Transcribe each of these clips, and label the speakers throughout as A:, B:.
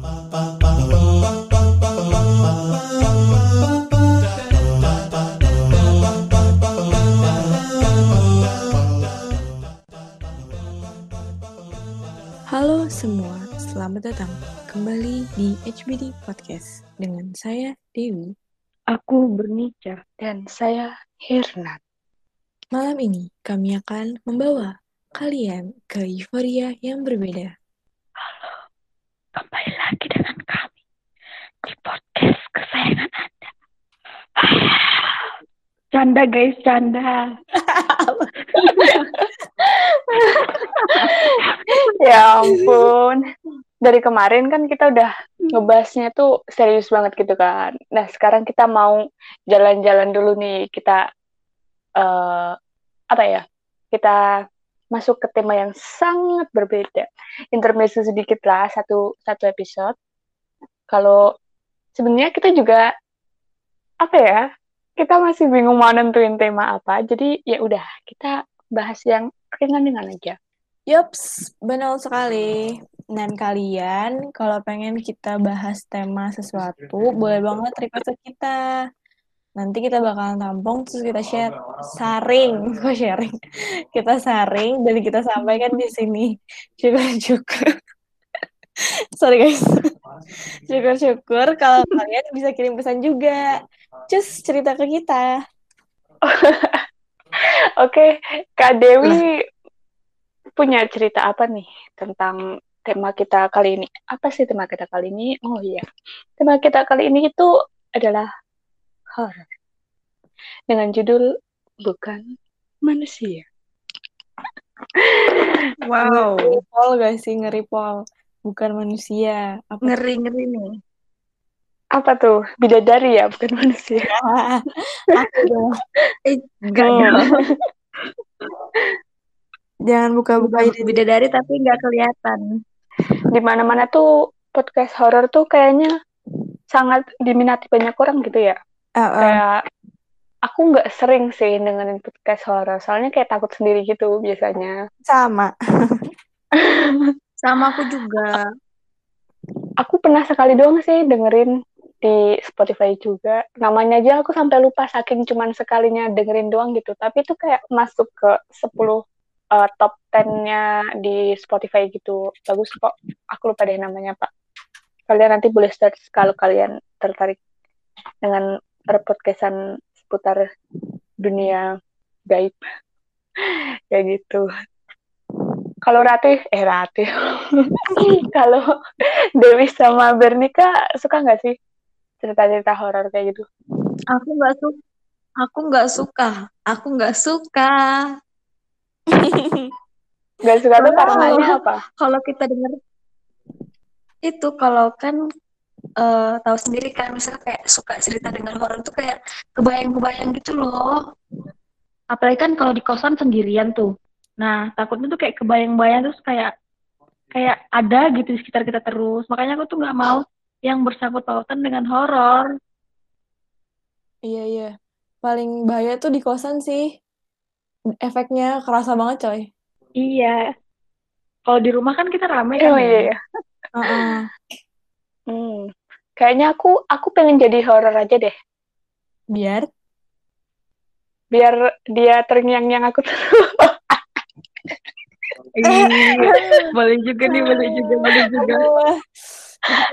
A: Halo semua, selamat datang kembali di HBD Podcast dengan saya Dewi.
B: Aku Bernica dan saya Hernan.
A: Malam ini kami akan membawa kalian ke euforia yang berbeda.
B: Kembali lagi dengan kami di podcast kesayangan Anda. Canda guys, canda. ya ampun. Dari kemarin kan kita udah ngebahasnya tuh serius banget gitu kan. Nah sekarang kita mau jalan-jalan dulu nih. Kita uh, apa ya? Kita masuk ke tema yang sangat berbeda. Intermezzo sedikit lah satu satu episode. Kalau sebenarnya kita juga apa ya? Kita masih bingung mau nentuin tema apa. Jadi ya udah kita bahas yang ringan-ringan aja.
A: Yups, benar sekali. Dan kalian kalau pengen kita bahas tema sesuatu, boleh banget request kita. Nanti kita bakalan tampung, terus kita share, saring, kok sharing? Kita saring dan kita sampaikan di sini. Syukur-syukur. Sorry guys. Syukur-syukur kalau kalian bisa kirim pesan juga. Just cerita ke kita.
B: Oke, Kak Dewi punya cerita apa nih tentang tema kita kali ini? Apa sih tema kita kali ini? Oh iya, tema kita kali ini itu adalah horror dengan judul bukan manusia.
A: Wow, ngeri pol gak sih ngeri pol? Bukan manusia.
B: Apa ngeri ngeri nih. Apa tuh? Bidadari ya, bukan manusia.
A: Aku dong. Eh, oh. Jangan buka-buka
B: bidadari tapi nggak kelihatan. Di mana-mana tuh podcast horor tuh kayaknya sangat diminati banyak orang gitu ya. Uh, uh. Kayak aku nggak sering sih dengerin podcast horor, soalnya kayak takut sendiri gitu biasanya.
A: Sama.
B: Sama aku juga. Aku pernah sekali doang sih dengerin di Spotify juga. Namanya aja aku sampai lupa saking cuman sekalinya dengerin doang gitu. Tapi itu kayak masuk ke 10 uh, top 10-nya di Spotify gitu. Bagus kok. Aku lupa deh namanya, Pak. Kalian nanti boleh search kalau kalian tertarik dengan podcastan seputar dunia gaib. Kayak gitu. Kalau Rati, eh Rati. kalau Dewi sama Bernika suka nggak sih cerita-cerita horor kayak gitu?
C: Aku nggak suka. Aku nggak suka. Aku nggak suka.
B: Gak suka tuh karenanya apa?
C: Kalau kita dengar itu kalau kan uh, tahu sendiri kan misalnya kayak suka cerita dengan horor tuh kayak kebayang-kebayang gitu loh. Apalagi kan kalau di kosan sendirian tuh. Nah, takutnya tuh kayak kebayang-bayang terus kayak kayak ada gitu di sekitar kita terus. Makanya aku tuh nggak mau yang bersangkut pautan dengan horor.
A: Iya, iya. Paling bahaya tuh di kosan sih efeknya kerasa banget coy
C: iya kalau di rumah kan kita rame
B: kan
C: oh,
B: iya, iya. Uh -uh. Hmm. kayaknya aku aku pengen jadi horor aja deh.
A: Biar?
B: Biar dia terngiang-ngiang aku tuh
C: iya, boleh juga nih boleh juga boleh juga.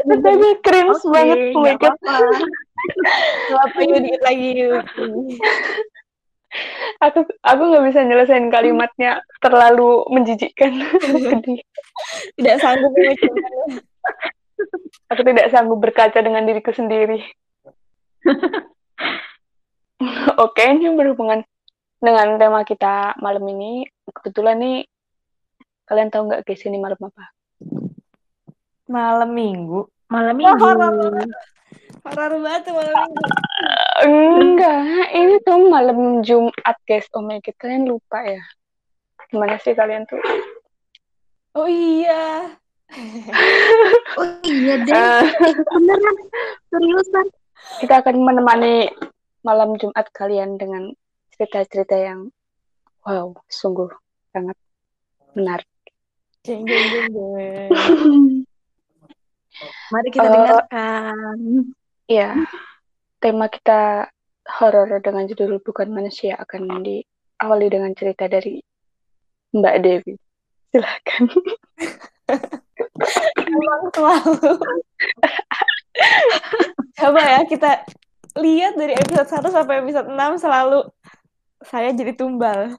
B: Betulnya cringe okay, banget god
A: apa dikit lagi
B: aku aku nggak bisa nyelesain kalimatnya terlalu menjijikkan.
A: Tidak sanggup
B: aku tidak sanggup berkaca dengan diriku sendiri oke ini berhubungan dengan tema kita malam ini kebetulan nih kalian tahu nggak guys ini malam apa
A: malam minggu
C: malam minggu
A: Horor banget malam minggu.
B: Enggak, ini tuh malam Jumat guys. Oh my god, kalian lupa ya? Gimana sih kalian tuh?
A: Oh iya.
C: Oh iya deh. Uh, Beneran, seriusan.
B: Kita akan menemani malam Jumat kalian dengan cerita-cerita yang wow, sungguh sangat menarik.
A: Jeng, jeng, jeng, jeng.
C: Mari kita
B: Eh,
C: dengarkan.
B: Iya, tema kita horor dengan judul Bukan Manusia akan diawali dengan cerita dari Mbak Dewi. Silahkan.
A: Emang selalu. Coba ya kita lihat dari episode 1 sampai episode 6 selalu saya jadi tumbal.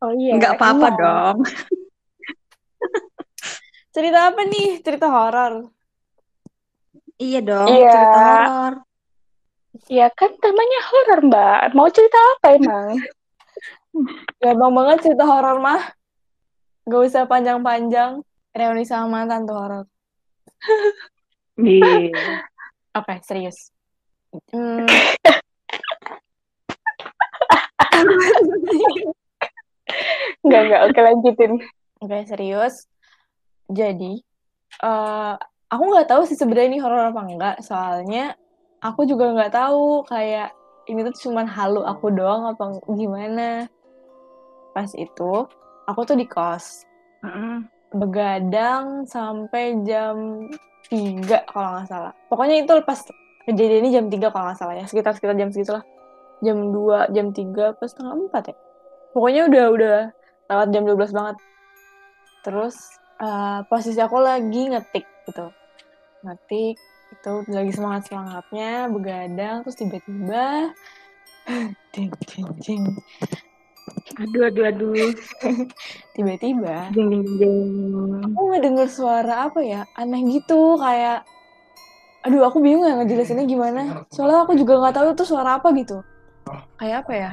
B: Oh iya,
C: Nggak apa-apa
B: emang.
C: dong.
A: Cerita apa nih? Cerita horor.
C: Iya dong,
B: Iya.
C: cerita horor.
B: Ya kan temanya horor, Mbak. Mau cerita apa emang?
A: Gampang banget cerita horor mah. Gak usah panjang-panjang. Reuni sama mantan tuh horor.
C: Iya.
A: Oke, serius. Hmm.
B: Enggak, enggak. Oke, lanjutin.
A: Oke, serius. Jadi, eh aku nggak tahu sih sebenarnya ini horor apa enggak. Soalnya aku juga nggak tahu kayak ini tuh cuman halu aku doang apa gimana. Pas itu, aku tuh di kos. Begadang sampai jam 3 kalau nggak salah. Pokoknya itu pas kejadiannya jam 3 kalau nggak salah ya. Sekitar-sekitar jam segitulah. Jam 2, jam 3, pas setengah 4 ya. Pokoknya udah udah lewat jam 12 banget. Terus eh, posisi aku lagi ngetik gitu. Ngetik itu lagi semangat semangatnya begadang terus tiba-tiba
C: Aduh, aduh, aduh.
A: tiba-tiba
C: Ding, ding, ding.
A: aku ngedenger suara apa ya aneh gitu kayak aduh aku bingung ya ngejelasinnya gimana soalnya aku juga nggak tahu itu suara apa gitu kayak apa ya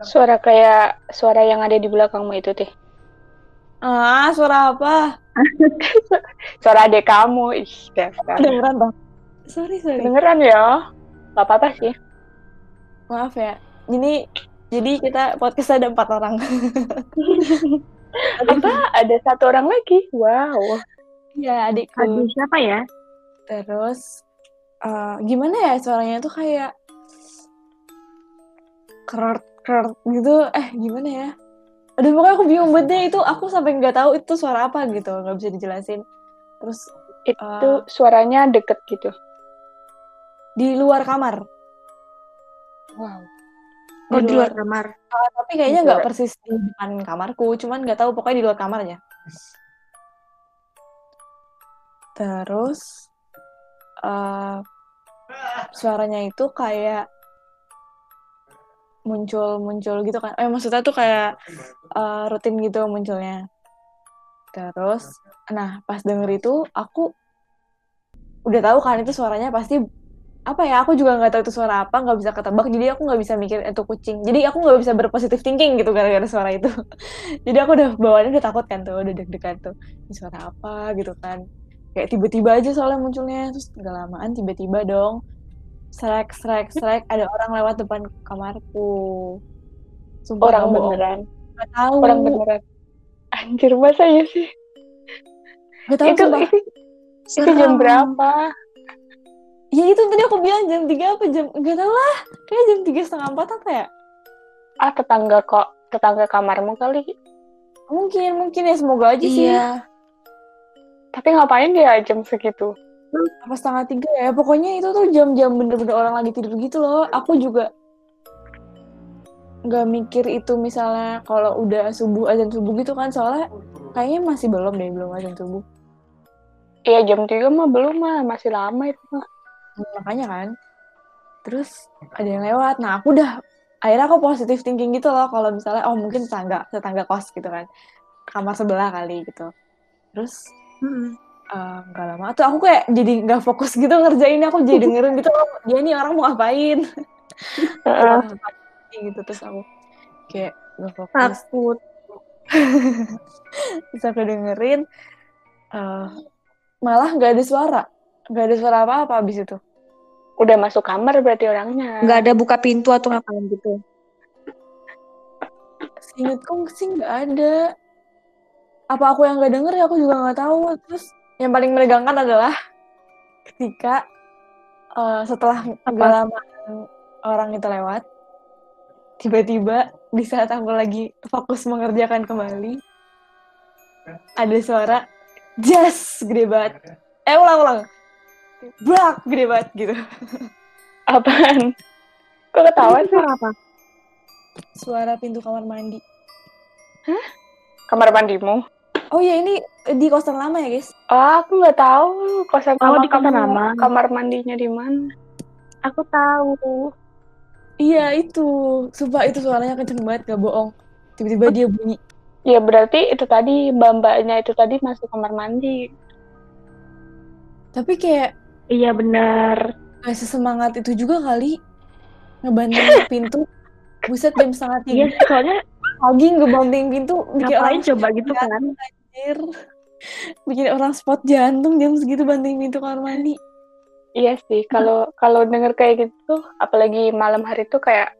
B: Suara kayak suara yang ada di belakangmu itu, Teh.
A: ah suara apa
B: Suara adik kamu. Ih,
A: kedengeran toh sorry sorry
B: Beneran ya? Gak apa-apa sih.
A: maaf ya ini jadi kita podcast ada empat orang
B: Apa? Ada satu orang lagi? Wow.
A: ya adikku
C: Aduh, siapa ya?
A: Terus eh, gimana ya suaranya tuh kayak keret keret gitu. Eh gimana ya? Aduh pokoknya aku bingung banget deh itu aku sampai nggak tahu itu suara apa gitu nggak bisa dijelasin. Terus
B: Itu
A: Ah.
B: suaranya deket gitu.
A: di luar kamar.
B: Wow.
C: Oh, di luar kamar.
A: Ah, tapi kayaknya nggak persis di depan kamarku, cuman nggak tahu pokoknya di luar kamarnya. Terus eh, suaranya itu kayak muncul-muncul gitu kan. Eh maksudnya tuh kayak eh, rutin gitu munculnya. Terus, nah pas denger itu aku udah tahu kan itu suaranya pasti apa ya? Aku juga nggak tahu itu suara apa, nggak bisa ketebak. Jadi aku nggak bisa mikir itu kucing. Jadi aku nggak bisa berpositif thinking gitu gara-gara suara itu. Jadi aku udah bawaannya udah takut kan tuh, udah deg-degan tuh. Ini suara apa gitu kan? Kayak tiba-tiba aja soalnya munculnya terus nggak lamaan tiba-tiba dong srek srek srek ada orang lewat depan kamarku. Sumpah
B: Orang
A: bohong.
B: beneran.
A: Nggak tahu.
B: Orang beneran. Anjir, masa ya sih?
A: Nggak tahu
B: itu,
A: sumpah.
B: itu, itu jam berapa?
A: Ya itu tadi aku bilang jam 3 apa jam nggak tahu lah. Kayak jam tiga setengah empat apa ya?
B: Ah, tetangga kok. Tetangga kamarmu kali.
A: Mungkin mungkin ya semoga aja sih.
C: Iya.
B: Tapi ngapain dia jam segitu?
A: Apa setengah tiga ya? Pokoknya itu tuh jam-jam bener-bener orang lagi tidur gitu loh. Aku juga nggak mikir itu misalnya kalau udah subuh azan subuh gitu kan soalnya kayaknya masih belum deh belum azan subuh
B: Iya, jam 3 mah belum mah. Masih lama itu mah.
A: Makanya kan. Terus ada yang lewat. Nah aku udah akhirnya aku positif thinking gitu loh. Kalau misalnya oh mungkin tetangga tetangga kos gitu kan. Kamar sebelah kali gitu. Terus eh, nggak lama. Tuh aku kayak jadi nggak fokus gitu ngerjain. Aku jadi dengerin gitu loh. Dia nih orang mau ngapain gitu. Terus aku kayak nggak fokus.
C: Takut.
A: terus aku dengerin eh, malah nggak ada suara nggak ada suara apa-apa abis itu
B: Udah masuk kamar berarti orangnya.
C: Nggak ada buka pintu atau ngapain gitu.
A: Seingetku sih nggak ada. Apa aku yang nggak denger ya aku juga nggak tahu. Terus yang paling menegangkan adalah ketika eh, setelah nggak lama orang itu lewat, tiba-tiba di saat aku lagi fokus mengerjakan kembali, ada suara jas gede banget. Eh ulang ulang. Brak gede banget gitu.
B: Apaan? Kok ketawa sih?
C: Suara apa?
A: Suara pintu kamar mandi.
B: Kamar mandimu?
A: Oh ya ini di kosan lama ya guys?
B: Oh, aku nggak tahu kosan
C: Oh,
B: lama
C: di kosan
B: kamu-
C: lama.
B: Kamar mandinya di mana?
C: Aku tahu.
A: Iya itu. Sumpah itu suaranya kenceng banget gak bohong. Tiba-tiba dia bunyi.
B: Ya berarti itu tadi mbak-mbaknya itu tadi masuk kamar mandi.
A: Tapi kayak
C: Iya benar.
A: gak sesemangat itu juga kali. Ngebanting pintu. Buset jam setengah
C: Iya,
A: tiga
C: soalnya
A: pagi ngebanting pintu bikin orang
C: coba gitu kan?
A: anjir. Bikin orang spot jantung jam segitu banting pintu kamar mandi.
B: Iya sih, kalau kalau denger kayak gitu, apalagi malam hari itu kayak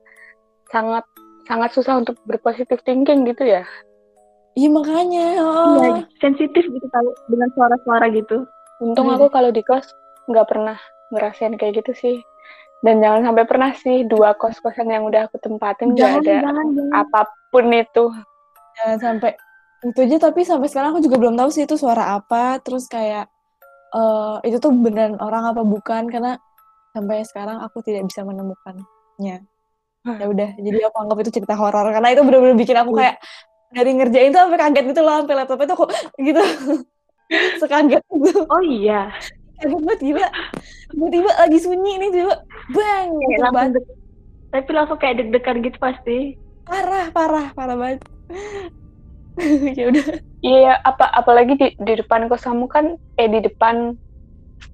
B: sangat sangat susah untuk berpositif thinking gitu ya.
A: Iya makanya. oh.
C: Iya, sensitif gitu tahu dengan suara-suara gitu.
B: Untung
A: Hmm.
B: aku kalau di kos nggak pernah ngerasain kayak gitu sih. Dan jangan sampai pernah sih dua kos-kosan yang udah aku tempatin nggak ada
C: jangan, jangan.
B: apa pun itu.
A: Jangan sampai itu aja tapi sampai sekarang aku juga belum tahu sih itu suara apa terus kayak eh itu tuh beneran orang apa bukan karena sampai sekarang aku tidak bisa menemukannya ya udah jadi aku anggap itu cerita horor karena itu bener-bener bikin aku kayak dari ngerjain tuh sampai kaget gitu loh sampai laptopnya tuh kok gitu sekaget itu
C: Oh iya.
A: Kaget banget gila tiba-tiba lagi sunyi nih tiba bang
C: Kayak
A: gitu
C: langsung
A: banget
C: deg- tapi langsung kayak deg-degan gitu pasti.
A: parah parah parah banget ya udah
B: Iya, apa apalagi di di depan kos kamu kan eh di depan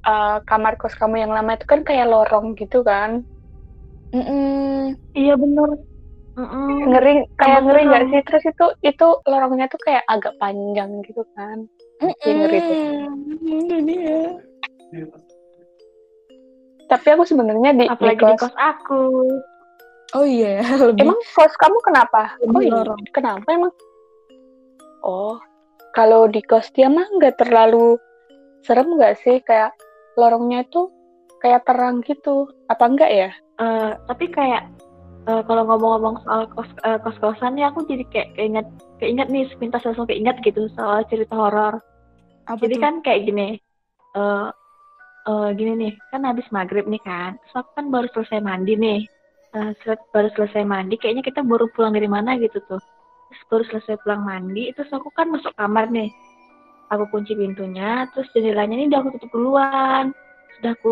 B: eh, kamar kos kamu yang lama itu kan kayak lorong gitu kan.
A: Mm-mm.
C: Iya bener. Mm-mm.
B: Ngeri kayak
C: Tambah
B: ngeri nggak sih? Terus itu itu lorongnya tuh kayak agak panjang gitu kan. Iya, ngeri tuh.
A: Mm-mm. Itu dia.
B: Tapi aku sebenarnya di,
C: Apalagi di
B: kos
C: kos aku.
A: Oh iya, ya, lebih
B: Emang kos kamu kenapa?
A: Lebih
B: Oh iya,
A: lorong.
B: kenapa emang? Oh, kalau di kos dia mah nggak terlalu serem nggak sih? Kayak lorongnya itu kayak terang gitu. Apa enggak ya?
C: Eh, tapi kayak eh, kalau ngomong-ngomong soal kos eh, kos-kosan ya aku jadi kayak keinget keinget nih sepintas langsung keinget gitu soal cerita horor. Jadi
A: tuh?
C: kan kayak gini, eh eh, gini nih, kan habis maghrib nih kan, aku kan baru selesai mandi nih, sel- baru selesai mandi, kayaknya kita baru pulang dari mana gitu tuh, terus baru selesai pulang mandi, terus aku kan masuk kamar nih, aku kunci pintunya, terus jendelanya ini udah aku tutup duluan, sudah aku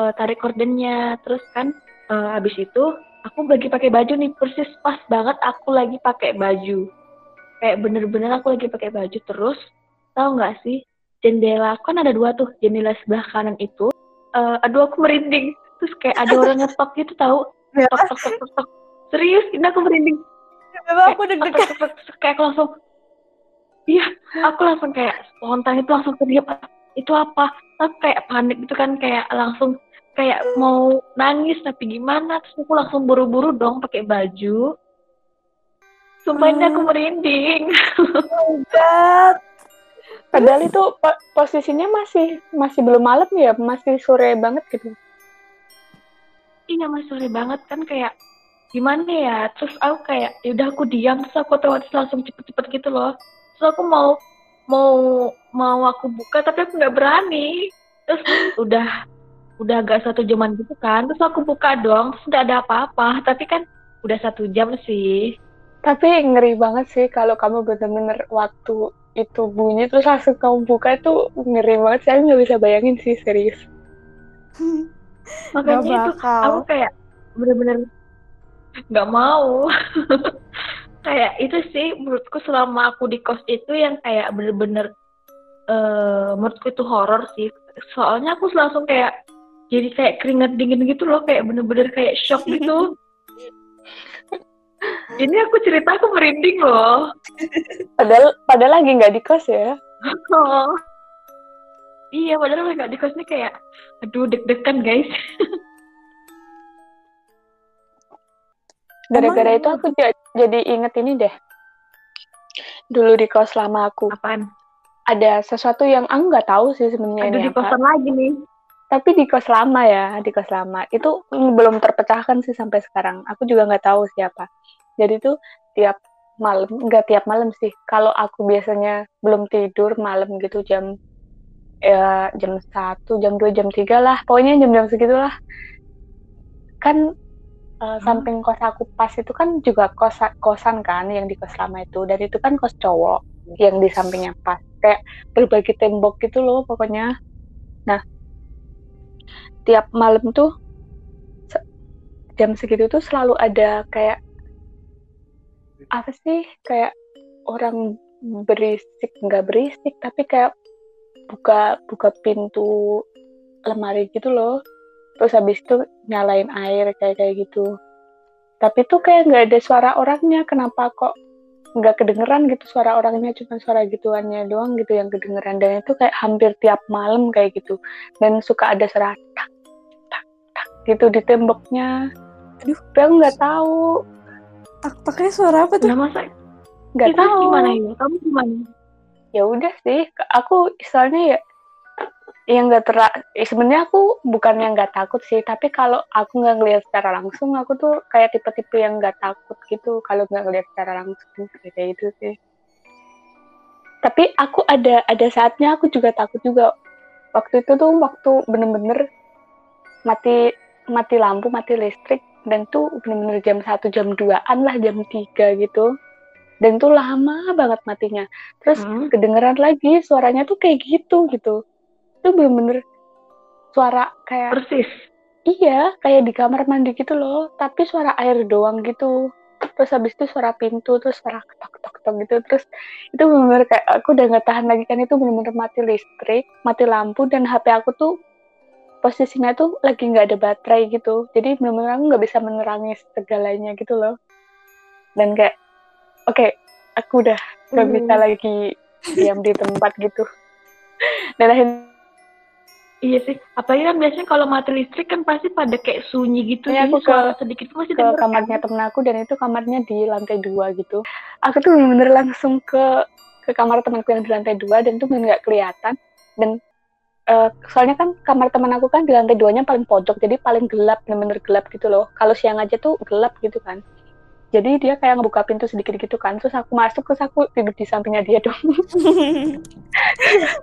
C: eh, tarik kordennya, terus kan eh, habis itu aku lagi pakai baju nih, persis pas banget aku lagi pakai baju, kayak bener-bener aku lagi pakai baju terus tahu nggak sih jendela kan ada dua tuh jendela sebelah kanan itu eh aduh aku merinding terus kayak ada orang ngetok gitu tahu
A: Ya,
C: tok tok tok tok, tok. serius ini aku merinding
A: Memang aku
C: Kayak
A: deg-degan.
C: kayak aku langsung iya aku langsung kayak spontan itu langsung terdiam "Ah, itu apa tapi kayak panik gitu kan kayak langsung kayak mau nangis tapi gimana terus aku langsung buru-buru dong pakai baju sumpah ini aku
A: Hmm.
C: merinding
A: God.
B: Padahal itu po- posisinya masih masih belum malam ya, masih sore banget gitu.
C: Iya mas sore banget kan kayak gimana ya terus aku kayak ya udah aku diam terus aku otomatis langsung cepet-cepet gitu loh. Terus aku mau mau mau aku buka tapi aku nggak berani. Terus udah udah agak satu jaman gitu kan terus aku buka dong terus nggak ada apa-apa. Tapi kan udah satu jam sih.
B: Tapi ngeri banget sih kalau kamu bener-bener waktu itu bunyi terus langsung kamu buka itu ngeri banget. Saya nggak bisa bayangin sih serius.
C: makanya
A: Gak
C: itu
A: bakal.
C: aku kayak bener-bener nggak mau kayak itu sih menurutku selama aku di kos itu yang kayak bener-bener eh menurutku itu horor sih soalnya aku langsung kayak jadi kayak keringat dingin gitu loh kayak bener-bener kayak shock gitu ini aku cerita aku merinding loh
B: Padahal padahal lagi nggak di kos ya.
C: oh. iya padahal nggak di kos nih kayak aduh deg-degan guys
B: Gara-gara itu aku ja- jadi inget ini deh. Dulu di kos lama aku
C: apaan
B: ada sesuatu yang aku nggak tahu sih sebenarnya
C: aduh di kosan lagi nih
B: Tapi di kos lama ya, di kos lama. Itu belum terpecahkan sih sampai sekarang. Aku juga nggak tahu siapa. Jadi tuh tiap malam, nggak tiap malam sih. Kalau aku biasanya belum tidur malam gitu jam ya jam satu jam 2 jam 3 lah. Pokoknya jam-jam segitulah. Kan uh, samping kos aku pas itu kan juga kos kosan kan yang di kos lama itu. Dan itu kan kos cowok yang di sampingnya pas. Kayak berbagi tembok gitu loh pokoknya. Nah tiap malam tuh jam segitu tuh selalu ada kayak apa sih kayak orang berisik nggak berisik tapi kayak buka buka pintu lemari gitu loh. Terus habis itu nyalain air kayak kayak gitu. Tapi tuh kayak nggak ada suara orangnya kenapa kok nggak kedengeran gitu suara orangnya cuma suara gituannya doang gitu yang kedengeran. Dan itu kayak hampir tiap malam kayak gitu. Dan suka ada suara gitu di temboknya. Aduh. Aku nggak tahu.
A: Tak taknya suara apa tuh?
C: Nah, masa
B: nggak tahu.
C: gimana ya kamu gimana?
B: Ya udah sih aku soalnya ya yang nggak ter ya sebenarnya aku bukan yang nggak takut sih tapi kalau aku nggak ngeliat secara langsung aku tuh kayak tipe-tipe yang nggak takut gitu kalau nggak ngeliat secara langsung kayak itu sih. Tapi aku ada ada saatnya aku juga takut juga. Waktu itu tuh waktu bener-bener mati mati lampu mati listrik dan tuh bener-bener jam satu jam 2an lah jam 3 gitu. Dan tuh lama banget matinya. Terus hmm. kedengeran lagi suaranya tuh kayak gitu gitu. Itu bener-bener suara kayak
C: persis.
B: Iya kayak di kamar mandi gitu loh tapi suara air doang gitu. Terus habis itu suara pintu terus suara ketok ketok ketok gitu. Terus itu bener-bener kayak aku udah nggak tahan lagi kan itu bener-bener mati listrik mati lampu dan HP aku tuh posisinya tuh lagi nggak ada baterai gitu jadi bener-bener aku nggak bisa menerangi segalanya gitu loh dan kayak oke okay, aku udah gak hmm. bisa lagi diam di tempat gitu dan akhirnya
C: Iya sih, apalagi kan biasanya kalau mati listrik kan pasti pada kayak sunyi gitu.
B: Ya, aku ke, sedikit masih ke kamarnya kan? temen aku dan itu kamarnya di lantai dua gitu. Aku tuh bener-bener langsung ke ke kamar temanku yang di lantai dua dan tuh bener nggak kelihatan. Dan uh, soalnya kan kamar teman aku kan di lantai duanya paling pojok, jadi paling gelap, bener-bener gelap gitu loh. Kalau siang aja tuh gelap gitu kan. Jadi dia kayak ngebuka pintu sedikit gitu kan terus aku masuk terus aku tidur di sampingnya dia dong.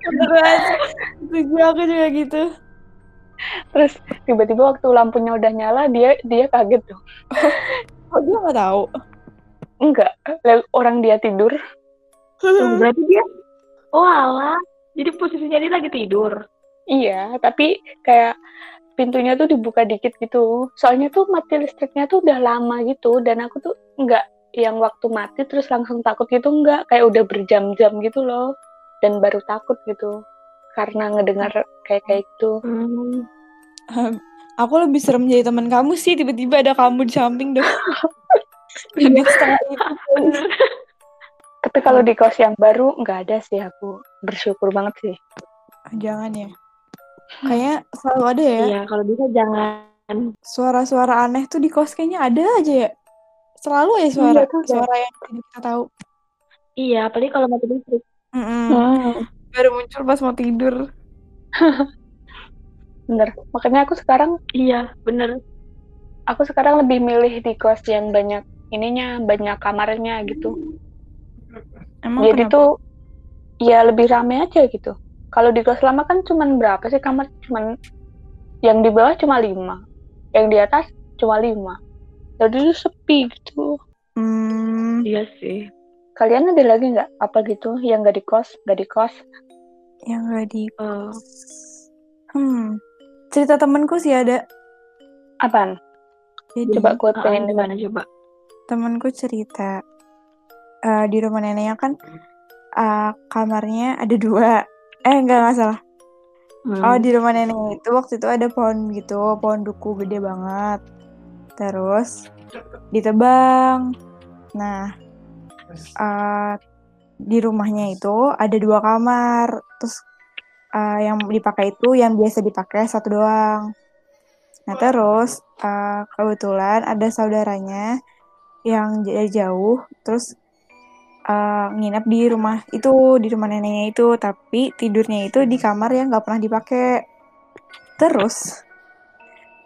A: Beneran gue aku juga gitu.
B: Terus tiba-tiba waktu lampunya udah nyala dia dia kaget dong.
A: Oh dia nggak tahu?
B: Enggak orang dia tidur.
C: Berarti dia oh alah jadi posisinya dia lagi tidur
B: iya tapi kayak pintunya tuh dibuka dikit gitu. Soalnya tuh mati listriknya tuh udah lama gitu dan aku tuh nggak yang waktu mati terus langsung takut gitu nggak. Kayak udah berjam-jam gitu loh dan baru takut gitu karena ngedengar kayak kayak gitu. Hmm.
A: aku lebih serem jadi teman kamu sih tiba-tiba ada kamu di samping dong.
B: Tapi kalau di kos yang baru nggak ada sih aku bersyukur banget sih.
A: Jangan ya Kayaknya selalu ada ya.
C: Iya, kalau bisa jangan.
A: Suara-suara aneh tuh di kos kayaknya ada aja ya. Selalu ya suara iya, suara yang kita tahu.
C: Iya, apalagi kalau mati listrik.
A: Mm -mm. Hmm. Baru muncul pas mau tidur.
B: bener. Makanya aku sekarang
C: iya, bener.
B: Aku sekarang lebih milih di kos yang banyak ininya, banyak kamarnya gitu. Emang Jadi kenapa? tuh ya lebih rame aja gitu kalau di kelas lama kan cuman berapa sih kamar? Cuman yang di bawah cuma lima yang di atas cuma lima. Jadi itu sepi gitu.
C: Hmm, iya sih.
B: Kalian ada lagi nggak? Apa gitu? Yang nggak di kos nggak di kos?
A: Yang nggak di kos. Uh. hmm. Cerita temanku sih ada.
B: Apaan? Jadi, coba gue pengen
C: uh, mana coba?
A: Temanku cerita uh, di rumah neneknya kan uh, kamarnya ada dua eh enggak nggak salah. Hmm. oh di rumah nenek itu waktu itu ada pohon gitu pohon duku gede banget. Terus ditebang. Nah uh, di rumahnya itu ada dua kamar. Terus uh, yang dipakai itu yang biasa dipakai satu doang. Nah terus uh, kebetulan ada saudaranya yang jauh. Terus uh, nginep di rumah itu di rumah neneknya itu tapi tidurnya itu di kamar yang nggak pernah dipakai terus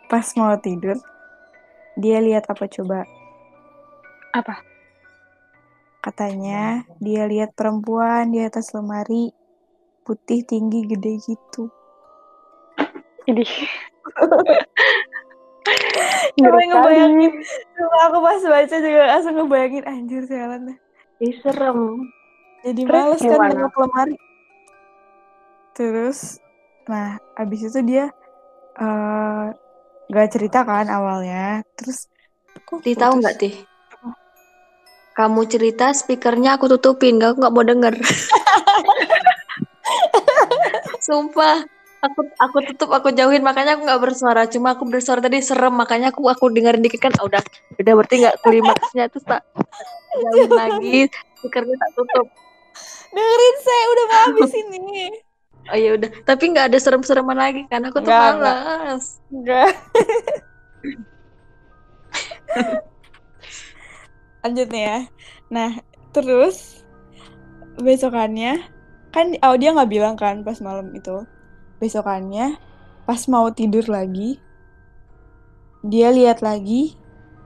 A: pas mau tidur dia lihat apa coba
B: apa
A: katanya dia lihat perempuan di atas lemari putih tinggi gede gitu.
B: Ini.
A: Coba
B: Ngeri
A: ngebayangin. aku pas baca juga langsung ngebayangin anjir deh.
C: Ih, serem.
A: Jadi
B: Terus
A: males kan nengok lemari. Terus, nah abis itu dia eh gak cerita kan awalnya. Terus, kok
C: Ti tahu nggak Ti? Kamu cerita speakernya aku tutupin, aku nggak mau denger. Sumpah, aku aku tutup, aku jauhin, makanya aku nggak bersuara. Cuma aku bersuara tadi serem, makanya aku aku dengerin dikit kan, ah, udah, udah berarti nggak klimaksnya terus tak jauhin lagi, speakernya tak tutup.
A: Dengerin saya udah mau habis ini.
C: Oh ya udah, tapi nggak ada serem-sereman lagi kan? Aku tuh malas.
A: Enggak. Lanjut nih ya. Nah, terus besokannya kan oh dia nggak bilang kan pas malam itu. Besokannya pas mau tidur lagi dia lihat lagi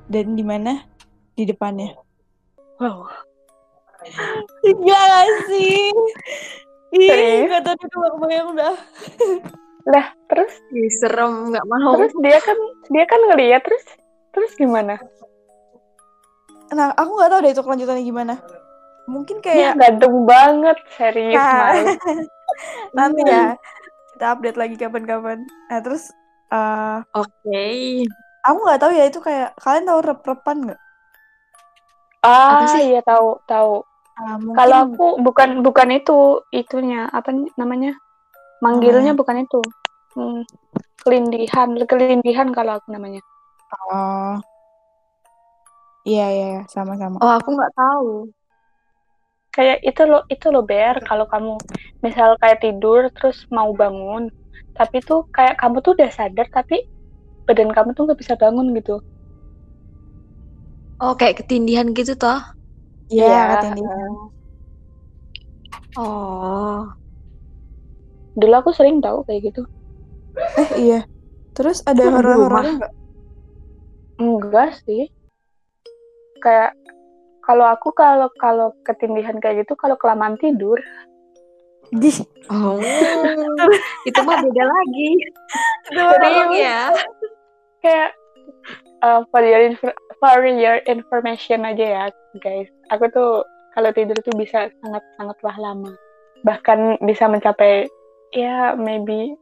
A: dan di mana? Di depannya.
B: Wow.
A: Gak sih? Ih, gak tadi tuh kebayang udah.
B: Lah, terus
C: Ih, serem, nggak mau.
B: terus dia kan dia kan ngeliat terus terus gimana?
A: Nah, aku nggak tahu deh itu kelanjutannya gimana. Mungkin
B: Ya
A: kayak
B: gantung banget serius
A: Nah, nanti ya kita update lagi kapan-kapan. Nah, terus eh
C: Oke.
A: aku nggak tahu ya itu kayak kalian tahu rep-repan nggak?
B: Ah,
C: Apa sih?
B: iya tahu tahu.
A: Ah, mungkin
B: Kalau aku bukan bukan itu itunya apa namanya? Manggilnya bukan itu. Hmm, kelindihan, kelindihan kalau aku namanya.
A: oh iya iya iya, sama-sama.
C: Oh, aku nggak tahu.
B: Kayak itu loh, itu loh Ber, kalau kamu misal kayak tidur terus mau bangun, tapi tuh kayak kamu tuh udah sadar tapi badan kamu tuh nggak bisa bangun gitu.
C: Oh, kayak ketindihan gitu toh?
A: Iya,
B: Iya,
A: ketindihan.
C: Oh.
B: Dulu aku sering tahu kayak gitu.
A: Eh iya. Terus ada
C: Di
A: horor-horornya nggak?
B: Enggak sih. Kayak kalau aku kalau kalau ketindihan kayak gitu kalau kelamaan tidur
A: Di
C: Oh. itu mah beda lagi.
A: itu
B: Serius?
C: ya.
B: kayak uh, for your infor- for your information aja ya guys. Aku tuh kalau tidur tuh bisa sangat sangatlah lama. Bahkan bisa mencapai ya maybe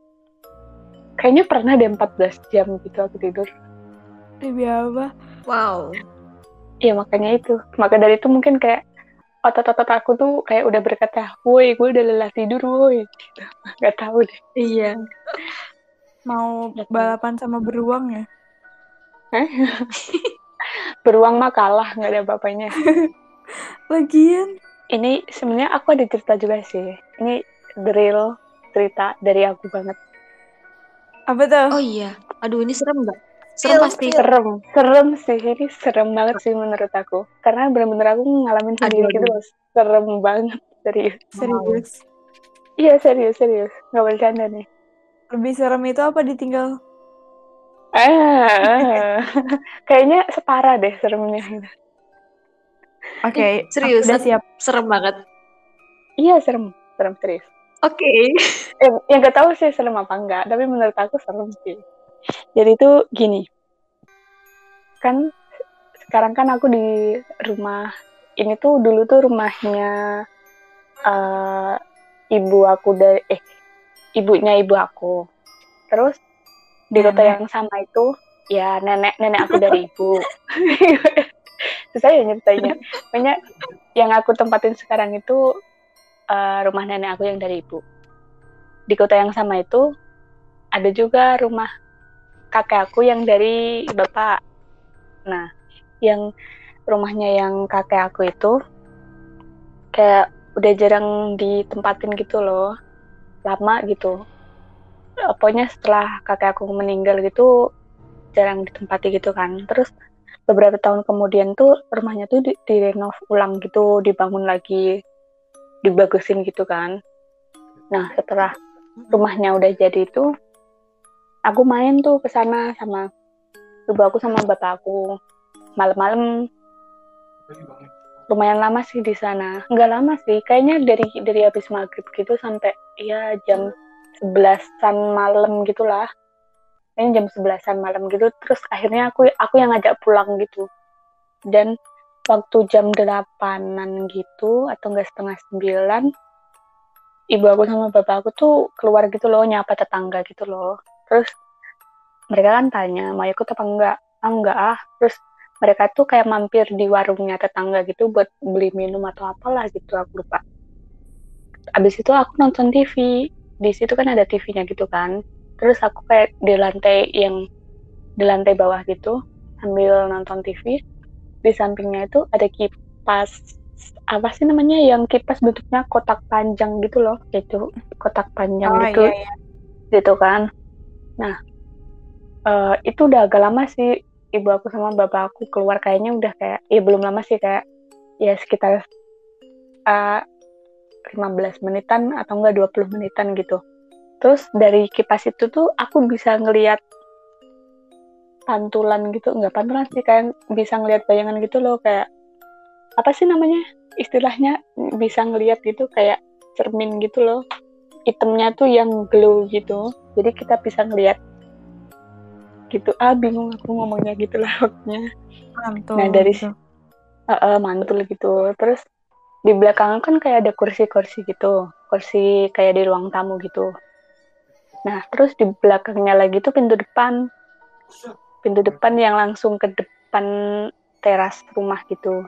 B: kayaknya pernah deh 14 jam gitu aku tidur.
A: Demi apa?
C: Wow.
B: Iya makanya itu. Maka dari itu mungkin kayak otot-otot aku tuh kayak udah berkata, woi gue udah lelah tidur woi. Gitu. Gak tahu deh.
C: Iya.
A: Mau balapan sama beruang ya?
B: Beruang mah kalah nggak ada apa-apanya.
A: Lagian
B: Ini sebenarnya aku ada cerita juga sih. Ini real cerita dari aku banget.
A: apa tuh?
C: Oh iya. Aduh, ini serem nggak? Serem
A: Feel,
C: pasti.
A: feel.
B: Serem, serem sih. Ini serem banget sih menurut aku. Karena bener-bener aku ngalamin sendiri
C: Aduh,
B: gitu loh. Serem banget. Serius.
A: Serius.
B: Iya serius, serius. Nggak bercanda nih.
A: Lebih serem itu apa ditinggal?
B: Ah, kayaknya setara deh seremnya.
A: Oke,
C: serius?
A: aku udah siap.
C: Serem banget.
B: Iya serem, serem serius.
C: Oke.
B: yang yang gak tahu sih serem apa enggak tapi menurut aku serem sih jadi itu gini. Kan sekarang kan aku di rumah ini tuh dulu tuh rumahnya eh, ibu aku dari eh ibunya ibu aku. Terus di kota yang sama itu ya nenek nenek aku dari ibu. Susah ya nyeritainnya. Pokoknya yang aku tempatin sekarang itu eh, rumah nenek aku yang dari ibu. Di kota yang sama itu ada juga rumah kakek aku yang dari bapak. Nah, yang rumahnya yang kakek aku itu kayak udah jarang ditempatin gitu loh, lama gitu. Eh, Pokoknya setelah kakek aku meninggal gitu jarang ditempati gitu kan. Terus beberapa tahun kemudian tuh rumahnya tuh di, direnov ulang gitu, dibangun lagi, dibagusin gitu kan. Nah, setelah rumahnya udah jadi itu aku main tuh ke sana sama ibu aku sama bapak aku. Malam-malam. Lumayan lama sih di sana. Nggak lama sih kayaknya dari dari habis maghrib gitu sampai ya jam sebelasan malam gitulah. Kayaknya jam sebelasan malam gitu. Terus akhirnya aku aku yang ngajak pulang gitu. Dan waktu jam delapanan gitu atau enggak setengah sembilan ibu aku sama bapak aku tuh keluar gitu loh nyapa tetangga gitu loh terus mereka kan tanya mau ikut apa enggak ah enggak ah. Terus mereka tuh kayak mampir di warungnya tetangga gitu buat beli minum atau apalah gitu aku lupa. Abis itu aku nonton TV di situ kan ada TV-nya gitu kan. Terus aku kayak di lantai yang di lantai bawah gitu sambil nonton TV di sampingnya itu ada kipas apa sih namanya yang kipas bentuknya kotak panjang gitu loh gitu kotak panjang
A: Oh,
B: gitu.
A: iya, iya.
B: gitu kan nah eh, itu udah agak lama sih ibu aku sama bapak aku keluar. Kayaknya udah kayak ya belum lama sih kayak ya sekitar eh, 15 menitan atau enggak 20 menitan gitu. Terus dari kipas itu tuh aku bisa ngelihat pantulan gitu. Enggak pantulan sih kayak bisa ngelihat bayangan gitu loh. Kayak apa sih namanya istilahnya? Bisa ngelihat gitu kayak cermin gitu loh itemnya tuh yang glow gitu. Jadi kita bisa ngelihat gitu. Ah bingung aku ngomongnya gitu lah waktunya.
A: Mantul.
B: Nah, dari
A: gitu.
B: Eh, eh, mantul gitu. Terus di belakang kan kayak ada kursi-kursi gitu. Kursi kayak di ruang tamu gitu. Nah terus di belakangnya lagi tuh pintu depan. Pintu depan yang langsung ke depan teras rumah gitu.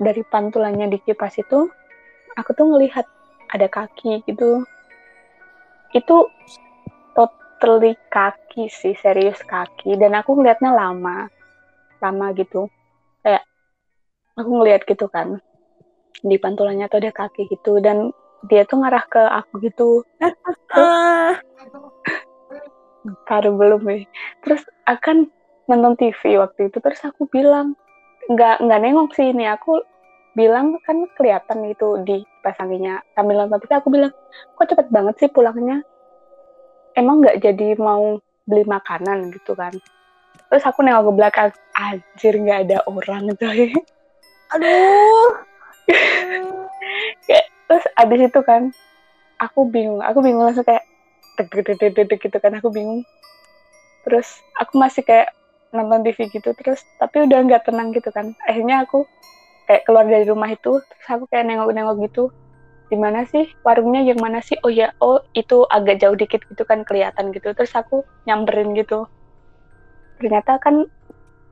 B: Dari pantulannya di kipas itu aku tuh ngelihat ada kaki gitu. Itu totally kaki sih serius kaki. Dan aku ngelihatnya lama lama gitu. Kayak aku ngelihat gitu kan di pantulannya tuh ada kaki gitu. Dan dia tuh ngarah ke aku gitu. Baru belum nih terus akan nonton TV waktu itu terus aku bilang nggak nggak nengok sih ini. Aku bilang kan kelihatan gitu di pasanginya sambil nonton TV aku bilang kok cepet banget sih pulangnya? Emang nggak jadi mau beli makanan gitu kan? Terus aku nengok ke belakang anjir nggak ada orang coy.
A: Aduh.
B: terus abis itu kan aku bingung aku bingung langsung kayak deg gitu kan aku bingung. Terus aku masih kayak nonton TV gitu terus tapi udah nggak tenang gitu kan. Akhirnya aku kayak keluar dari rumah itu terus aku kayak nengok-nengok gitu di mana sih? Warungnya yang mana sih? Oh ya oh itu agak jauh dikit gitu kan kelihatan gitu. Terus aku nyamperin gitu. Ternyata kan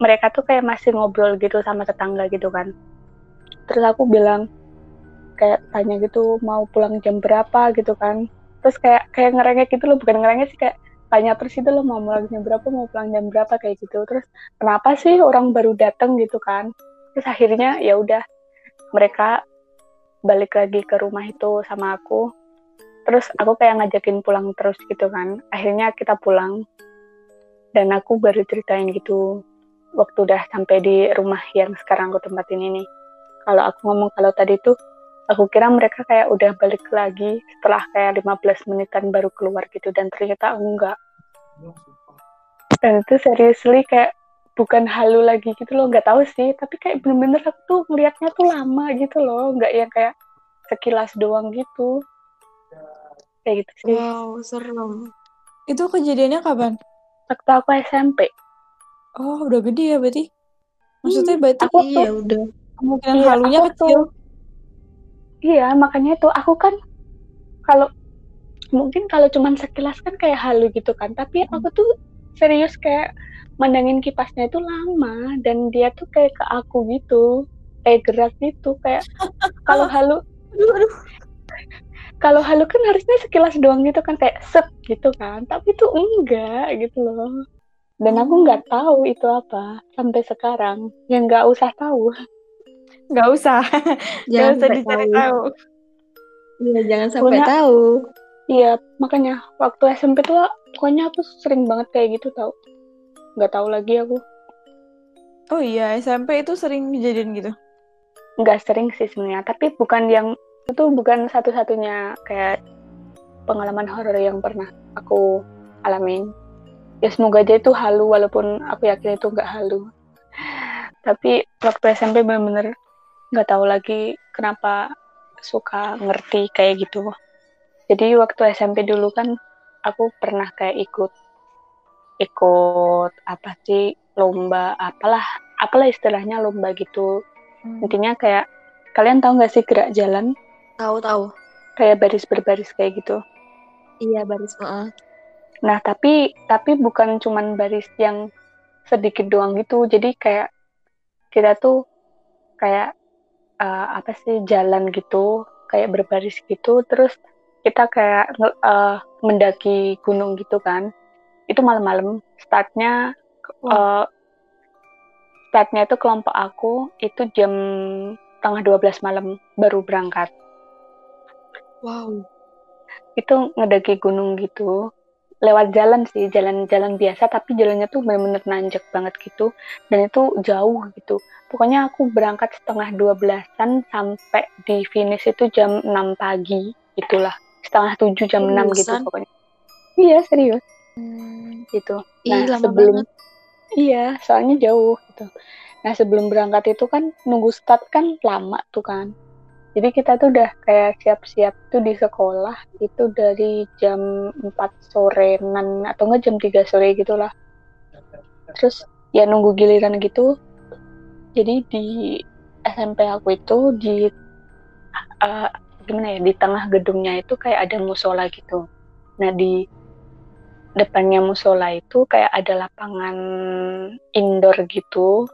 B: mereka tuh kayak masih ngobrol gitu sama tetangga gitu kan. Terus aku bilang kayak tanya gitu mau pulang jam berapa? gitu kan. Terus kayak kayak ngerengek gitu loh bukan ngerengek sih kayak tanya terus itu loh mau pulang jam berapa? Mau pulang jam berapa? kayak gitu. Terus kenapa sih orang baru datang gitu kan terus akhirnya ya udah mereka balik lagi ke rumah itu sama aku. Terus aku kayak ngajakin pulang terus gitu kan. Akhirnya kita pulang. Dan aku baru ceritain gitu waktu udah sampai di rumah yang sekarang aku tempatin ini. Kalau aku ngomong kalau tadi tuh aku kira mereka kayak udah balik lagi setelah kayak 15 menitan baru keluar gitu. Dan ternyata enggak. Dan itu seriously kayak bukan halu lagi gitu loh nggak tahu sih tapi kayak bener-bener aku tuh ngelihatnya tuh lama gitu loh nggak yang kayak sekilas doang gitu kayak gitu sih
A: Wow, serem. Itu kejadiannya kapan?
B: waktu aku SMP
A: Oh, udah gede ya berarti. Maksudnya
B: Hmm,
A: berarti
B: aku
C: Iya udah.
A: kemungkinan
B: Iya,
A: halunya kecil.
B: tuh- iya makanya itu aku kan kalau mungkin kalau cuman sekilas kan kayak halu gitu kan tapi
A: Hmm.
B: aku tuh serius kayak mandangin kipasnya itu lama dan dia tuh kayak ke aku gitu kayak gerak gitu kayak kalau halu
A: Aduh, aduh.
B: kalau halu kan harusnya sekilas doang gitu kan kayak set gitu kan tapi itu enggak gitu loh dan aku
A: Hmm.
B: nggak tahu itu apa sampai sekarang yang nggak usah tahu
A: Nggak usah. Nggak
C: Jangan
A: usah
C: sampai
A: dicari
C: tahu.
A: tahu.
C: Iya, jangan sampai
B: Pokoknya-
C: tahu.
B: Iya, makanya waktu SMP tuh pokoknya aku sering banget kayak gitu tau. Nggak tahu lagi aku.
A: Oh iya, SMP itu sering kejadian gitu.
B: Nggak sering sih sebenarnya, tapi bukan yang itu bukan satu-satunya kayak pengalaman horor yang pernah aku alamin. Ya semoga aja itu halu walaupun aku yakin itu nggak halu. Tapi waktu SMP bener-bener nggak tahu lagi kenapa suka ngerti kayak gitu jadi waktu SMP dulu kan aku pernah kayak ikut ikut apa sih lomba apalah apalah istilahnya lomba gitu
A: Hmm.
B: intinya kayak kalian tahu nggak sih gerak jalan
C: Tahu tahu.
B: kayak baris berbaris kayak gitu
C: Iya baris. Heeh.
B: nah tapi tapi bukan cuman baris yang sedikit doang gitu jadi kayak kita tuh kayak eh, apa sih jalan gitu kayak berbaris gitu terus kita kayak eh, mendaki gunung gitu kan itu malam-malam. Startnya eh, startnya itu kelompok aku itu jam tengah 12 malam baru berangkat.
C: Wow.
B: itu ngedaki gunung gitu. Lewat jalan sih jalan-jalan biasa tapi jalannya tuh bener-bener nanjak banget gitu. Dan itu jauh gitu. Pokoknya aku berangkat setengah 12-an sampai di finish itu jam 6 pagi itulah. Setengah 7 jam 6 gitu pokoknya. Iya serius
C: Hmm.
B: gitu.
C: Ih,
B: nah
C: lama
B: sebelum
C: banget.
B: iya soalnya jauh gitu. Nah sebelum berangkat itu kan nunggu start kan lama tuh kan. Jadi kita tuh udah kayak siap-siap tuh di sekolah itu dari jam 4 sorean atau enggak jam 3 sore gitulah. Terus ya nunggu giliran gitu. Jadi di SMP aku itu di eh, gimana ya di tengah gedungnya itu kayak ada musola gitu. Nah di depannya musola itu kayak ada lapangan indoor gitu.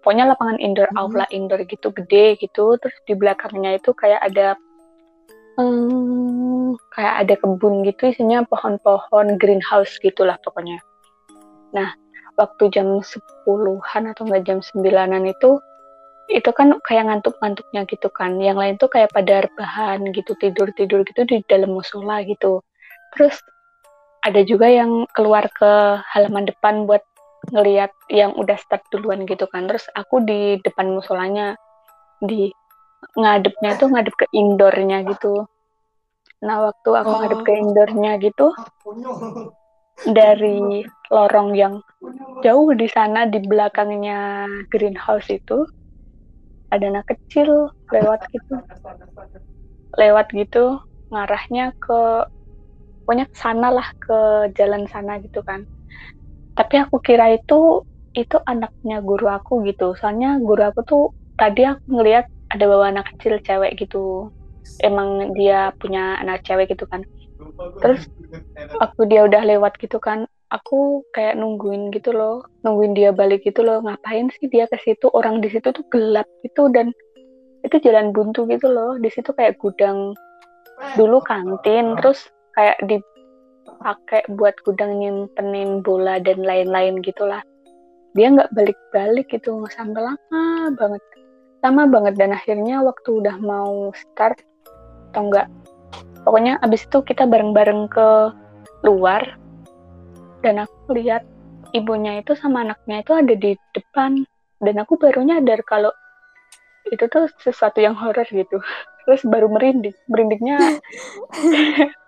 B: Pokoknya lapangan indoor
C: Hmm.
B: aula indoor gitu gede gitu. Terus di belakangnya itu kayak ada hmm, kayak ada kebun gitu isinya pohon-pohon greenhouse gitulah pokoknya. Nah waktu jam 10-an atau enggak jam 9-an itu itu kan kayak ngantuk-ngantuknya gitu kan. Yang lain tuh kayak pada rebahan gitu tidur-tidur gitu di dalam musola gitu. Terus ada juga yang keluar ke halaman depan buat ngelihat yang udah start duluan gitu kan. Terus aku di depan musolanya di ngadepnya tuh ngadep ke indoornya gitu. Nah waktu aku ngadep ke indoornya gitu dari lorong yang jauh di sana di belakangnya greenhouse itu ada anak kecil lewat gitu. Lewat gitu ngarahnya ke pokoknya sana lah ke jalan sana gitu kan. Tapi aku kira itu itu anaknya guru aku gitu. Soalnya guru aku tuh tadi aku ngelihat ada bawa anak kecil cewek gitu. Emang dia punya anak cewek gitu kan. Terus waktu dia udah lewat gitu kan aku kayak nungguin gitu loh. Nungguin dia balik gitu loh. Ngapain sih dia ke situ? Orang di situ tuh gelap gitu dan itu jalan buntu gitu loh. Di situ kayak gudang. Dulu kantin terus kayak dipakai buat gudang nyimpenin bola dan lain-lain gitulah. Dia nggak balik-balik gitu sampai lama banget. Lama banget dan akhirnya waktu udah mau start atau enggak pokoknya abis itu kita bareng-bareng ke luar dan aku lihat ibunya itu sama anaknya itu ada di depan dan aku baru nyadar kalau itu tuh sesuatu yang horor gitu. Terus baru merinding. Merindingnya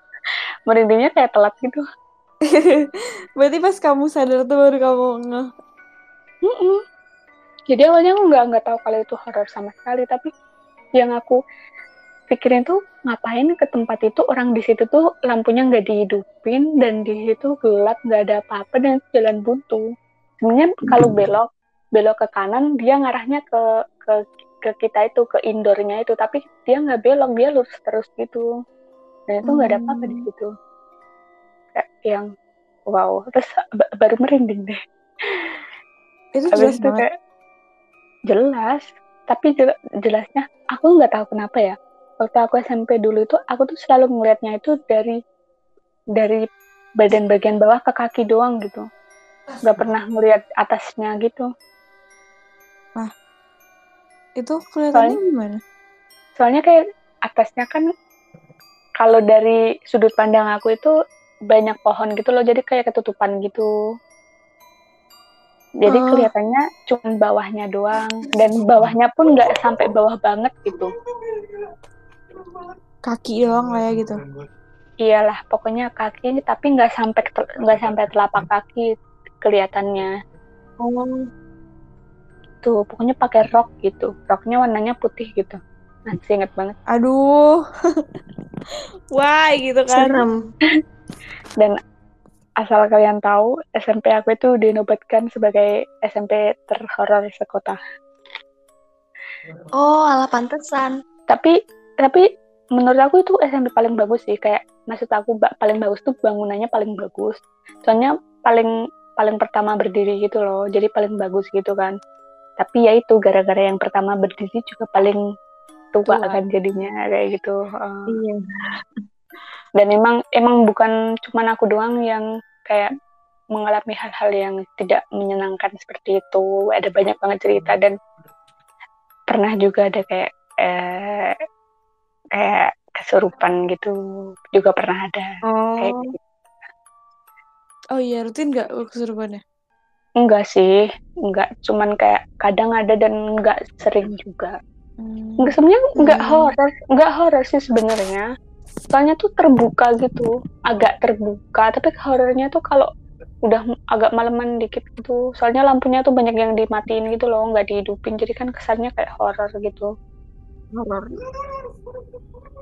B: merindingnya kayak telat gitu
A: Berarti pas kamu sadar tuh baru kamu nge.
B: Mm-mm. Jadi awalnya aku nggak nggak tahu kalau itu horor sama sekali, tapi yang aku pikirin tuh ngapain ke tempat itu orang di situ tuh lampunya nggak dihidupin dan di situ gelap nggak ada apa-apa dan jalan buntu. Sebenarnya kalau belok belok ke kanan dia ngarahnya ke ke ke kita itu ke indoornya itu, tapi dia nggak belok dia lurus terus gitu. Dan itu nggak ada apa-apa di
A: Hmm.
B: situ. Kayak yang wow, terus ba- baru merinding deh.
A: Itu
B: Habis
A: jelas
B: itu
A: banget.
B: kayak jelas, tapi jel- jelasnya aku nggak tahu kenapa ya. Waktu aku SMP dulu itu aku tuh selalu ngelihatnya itu dari dari badan bagian bawah ke kaki doang gitu. Nggak pernah ngelihat atasnya gitu.
A: Itu kelihatannya
B: Soalnya-
A: gimana?
B: Soalnya kayak atasnya kan kalau dari sudut pandang aku itu banyak pohon gitu loh, jadi kayak ketutupan gitu. Jadi
A: Oh.
B: kelihatannya cuma bawahnya doang dan bawahnya pun nggak sampai bawah banget gitu.
A: Kaki doang lah ya gitu.
B: Iyalah, pokoknya kaki tapi nggak sampai nggak sampai telapak kaki kelihatannya.
A: Oh.
B: itu pokoknya pakai rok gitu roknya warnanya putih gitu masih inget banget
A: Aduh. Why gitu kan?
C: Serem.
B: dan asal kalian tahu SMP aku itu dinobatkan sebagai SMP terhoror sekota
C: Oh, ala pantesan.
B: tapi tapi menurut aku itu SMP paling bagus sih kayak maksud aku paling bagus tuh bangunannya paling bagus soalnya paling paling pertama berdiri gitu loh jadi paling bagus gitu kan tapi ya itu gara-gara yang pertama berdiri juga paling tua,
A: Tua.
B: kan jadinya kayak gitu Uh,
C: Iya.
B: dan emang emang bukan cuman aku doang yang kayak mengalami hal-hal yang tidak menyenangkan seperti itu ada banyak banget cerita dan pernah juga ada kayak eh, kayak kesurupan gitu juga pernah ada kayak
A: Oh.
B: gitu.
A: Oh iya, rutin nggak kesurupannya?
B: enggak sih enggak cuman kayak kadang ada dan enggak sering juga Enggak sebenarnya enggak
A: Hmm.
B: horor enggak horor sih sebenarnya soalnya tuh terbuka gitu agak terbuka tapi horornya tuh kalau udah agak maleman dikit gitu soalnya lampunya tuh banyak yang dimatiin gitu loh nggak dihidupin jadi kan kesannya kayak horor gitu
C: Horor.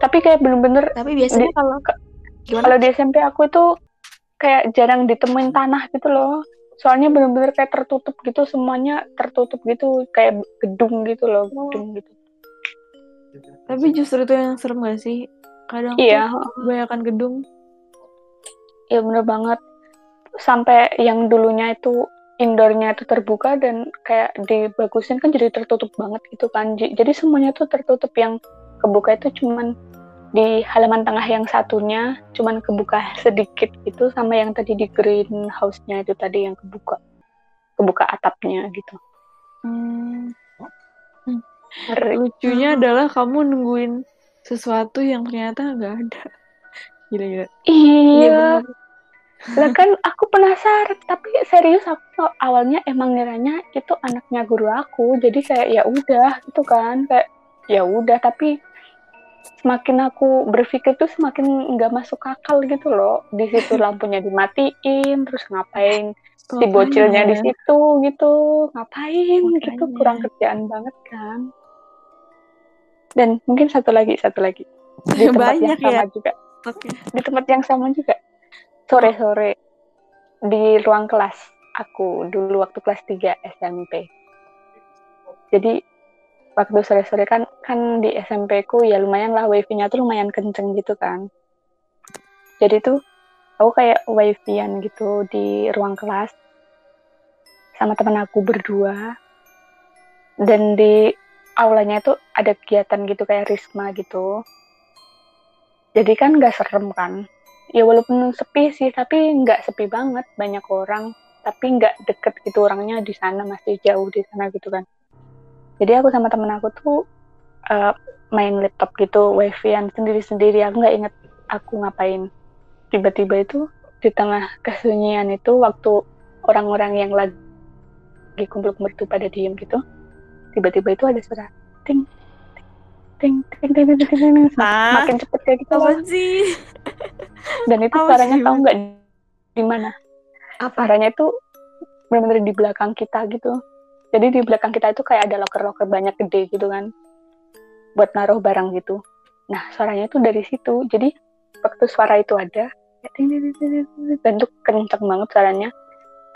B: tapi kayak bener-bener
C: Tapi biasanya
B: Di-
C: kalau gimana?
B: kalau di SMP aku itu kayak jarang ditemuin tanah gitu loh soalnya bener-bener kayak tertutup gitu semuanya tertutup gitu kayak gedung gitu loh gedung gitu
A: Tapi justru itu yang serem gak sih? Kadang
B: iya.
A: tuh kebanyakan gedung.
B: iya bener banget. Sampai yang dulunya itu indoornya itu terbuka dan kayak dibagusin kan jadi tertutup banget gitu kan. Jadi semuanya tuh tertutup. Yang kebuka itu cuman di halaman tengah yang satunya cuman kebuka sedikit gitu sama yang tadi di greenhouse-nya itu tadi yang kebuka. Kebuka atapnya gitu.
A: Hmm. Lucunya adalah kamu nungguin sesuatu yang ternyata nggak ada. Gila-gila.
B: iya lah kan aku penasaran tapi serius aku awalnya emang ngiranya itu anaknya guru aku jadi kayak ya udah gitu kan kayak ya udah tapi semakin aku berpikir tuh semakin nggak masuk akal gitu loh di situ lampunya dimatiin terus ngapain si bocilnya di
A: Makanya.
B: situ gitu ngapain gitu
A: Makanya.
B: kurang kerjaan banget kan dan mungkin satu lagi satu lagi. Di tempat yang
A: Banyak
B: sama
A: ya.
B: juga.
A: Stoknya.
B: di tempat yang sama juga. Sore-sore di ruang kelas aku dulu waktu kelas 3 SMP jadi waktu sore-sore kan kan di SMP ku ya lumayan lah wifi-nya tuh lumayan kenceng gitu kan. Jadi tuh aku kayak wifi-an gitu di ruang kelas sama teman aku berdua. Dan di aulanya itu ada kegiatan gitu kayak risma gitu. Jadi kan nggak serem kan? Ya walaupun sepi sih tapi nggak sepi banget banyak orang. Tapi nggak deket gitu orangnya di sana masih jauh di sana gitu kan. Jadi aku sama temen aku tuh eh, main laptop gitu wifi-an sendiri-sendiri. Aku nggak inget aku ngapain. Tiba-tiba itu di tengah kesunyian itu waktu orang-orang yang lagi kumpul-kumpul itu pada diem gitu tiba-tiba itu ada suara ting ting ting ting ting ting, ting, ting.
A: Ah.
B: makin cepet kayak gitu loh.
A: Sih?
B: dan itu
A: Apa
B: suaranya tahu
A: Mas?
B: nggak di mana
C: Apa?
B: suaranya itu benar-benar di belakang kita gitu jadi di belakang kita itu kayak ada loker-loker banyak gede gitu kan buat naruh barang gitu nah suaranya itu dari situ jadi waktu suara itu ada dan itu kenceng banget suaranya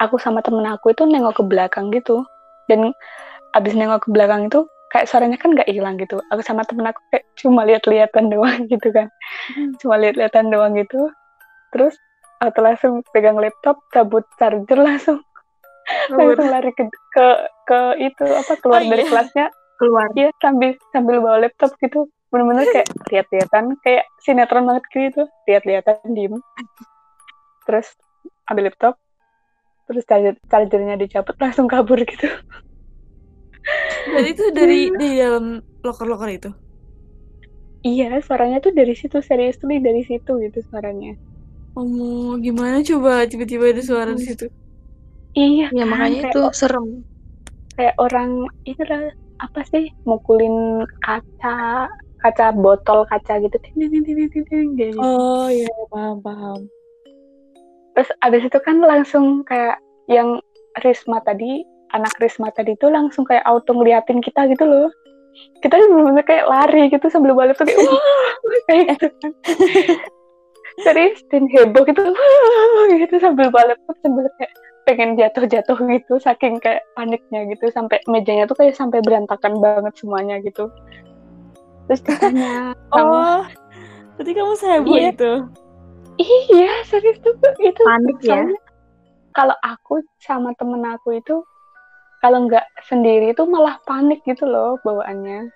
B: aku sama temen aku itu nengok ke belakang gitu dan abis nengok ke belakang itu kayak suaranya kan nggak hilang gitu. Aku sama temen aku kayak cuma lihat-lihatan doang gitu kan. Cuma lihat-lihatan doang gitu. Terus aku langsung pegang laptop cabut charger langsung. Langsung lari ke ke, ke itu apa keluar
A: Oh,
B: dari
A: iya.
B: kelasnya.
C: Keluar.
B: Iya sambil sambil bawa laptop gitu. Bener-bener kayak lihat-lihatan kayak sinetron banget gitu. Lihat-lihatan diem. Terus ambil laptop. Terus charger chargernya dicabut langsung kabur gitu
A: Dan itu dari di dalam loker-loker itu.
B: iya suaranya tuh dari situ serius tuh dari situ gitu suaranya
A: Oh, gimana coba tiba-tiba ada suara di situ?
B: iya
C: Ya
B: kan?
C: makanya
B: Kayak
C: itu serem.
B: kayak orang itu lah apa sih mukulin kaca kaca botol kaca gitu ting ting ting ting ting ting kayak gitu.
A: Oh iya, paham paham.
B: terus abis itu kan langsung kayak yang Risma tadi anak Risma tadi tuh langsung kayak auto ngeliatin kita gitu loh kita bener-bener kayak lari gitu sambil balik tuh kayak wah kayak gitu kan serius dan heboh gitu wah gitu sambil balik tuh sambil kayak pengen jatuh-jatuh gitu saking kayak paniknya gitu sampai mejanya tuh kayak sampai berantakan banget semuanya gitu terus ditanya
A: Oh, berarti kamu seheboh
B: Iya.
A: itu.
B: iya serius tuh itu
C: Panik ya?
B: kalau aku sama temen aku itu kalau nggak sendiri itu malah panik gitu loh bawaannya.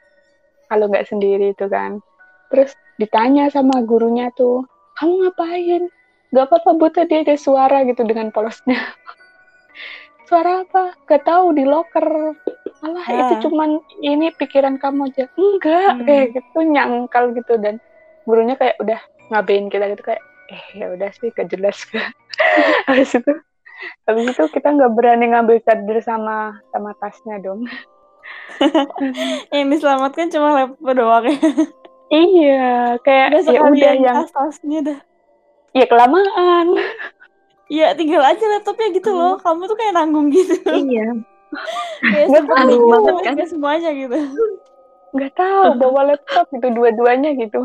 B: Kalau nggak sendiri itu kan. Terus ditanya sama gurunya tuh kamu ngapain? Nggak apa-apa bu tadi ada suara gitu dengan polosnya. Suara apa? Gak tahu di locker. Malah
A: Ah.
B: itu cuman ini pikiran kamu aja. Enggak
A: Hmm.
B: kayak gitu nyangkal gitu. Dan gurunya kayak udah ngabain kita gitu kayak eh ya udah sih gak jelas habis itu habis itu kita nggak berani ngambil charger sama sama tasnya dong
A: Yang diselamatkan cuma laptop doang ya.
B: iya kayak
A: Udah
B: ya udah yang
A: tas-tasnya dah.
B: ya kelamaan
A: Iya, tinggal aja laptopnya gitu loh. Kamu tuh kayak nanggung gitu.
C: Iya.
A: kayak
B: Nggak
C: banget kan?
A: semuanya gitu.
B: nggak tahu bawa laptop gitu dua-duanya gitu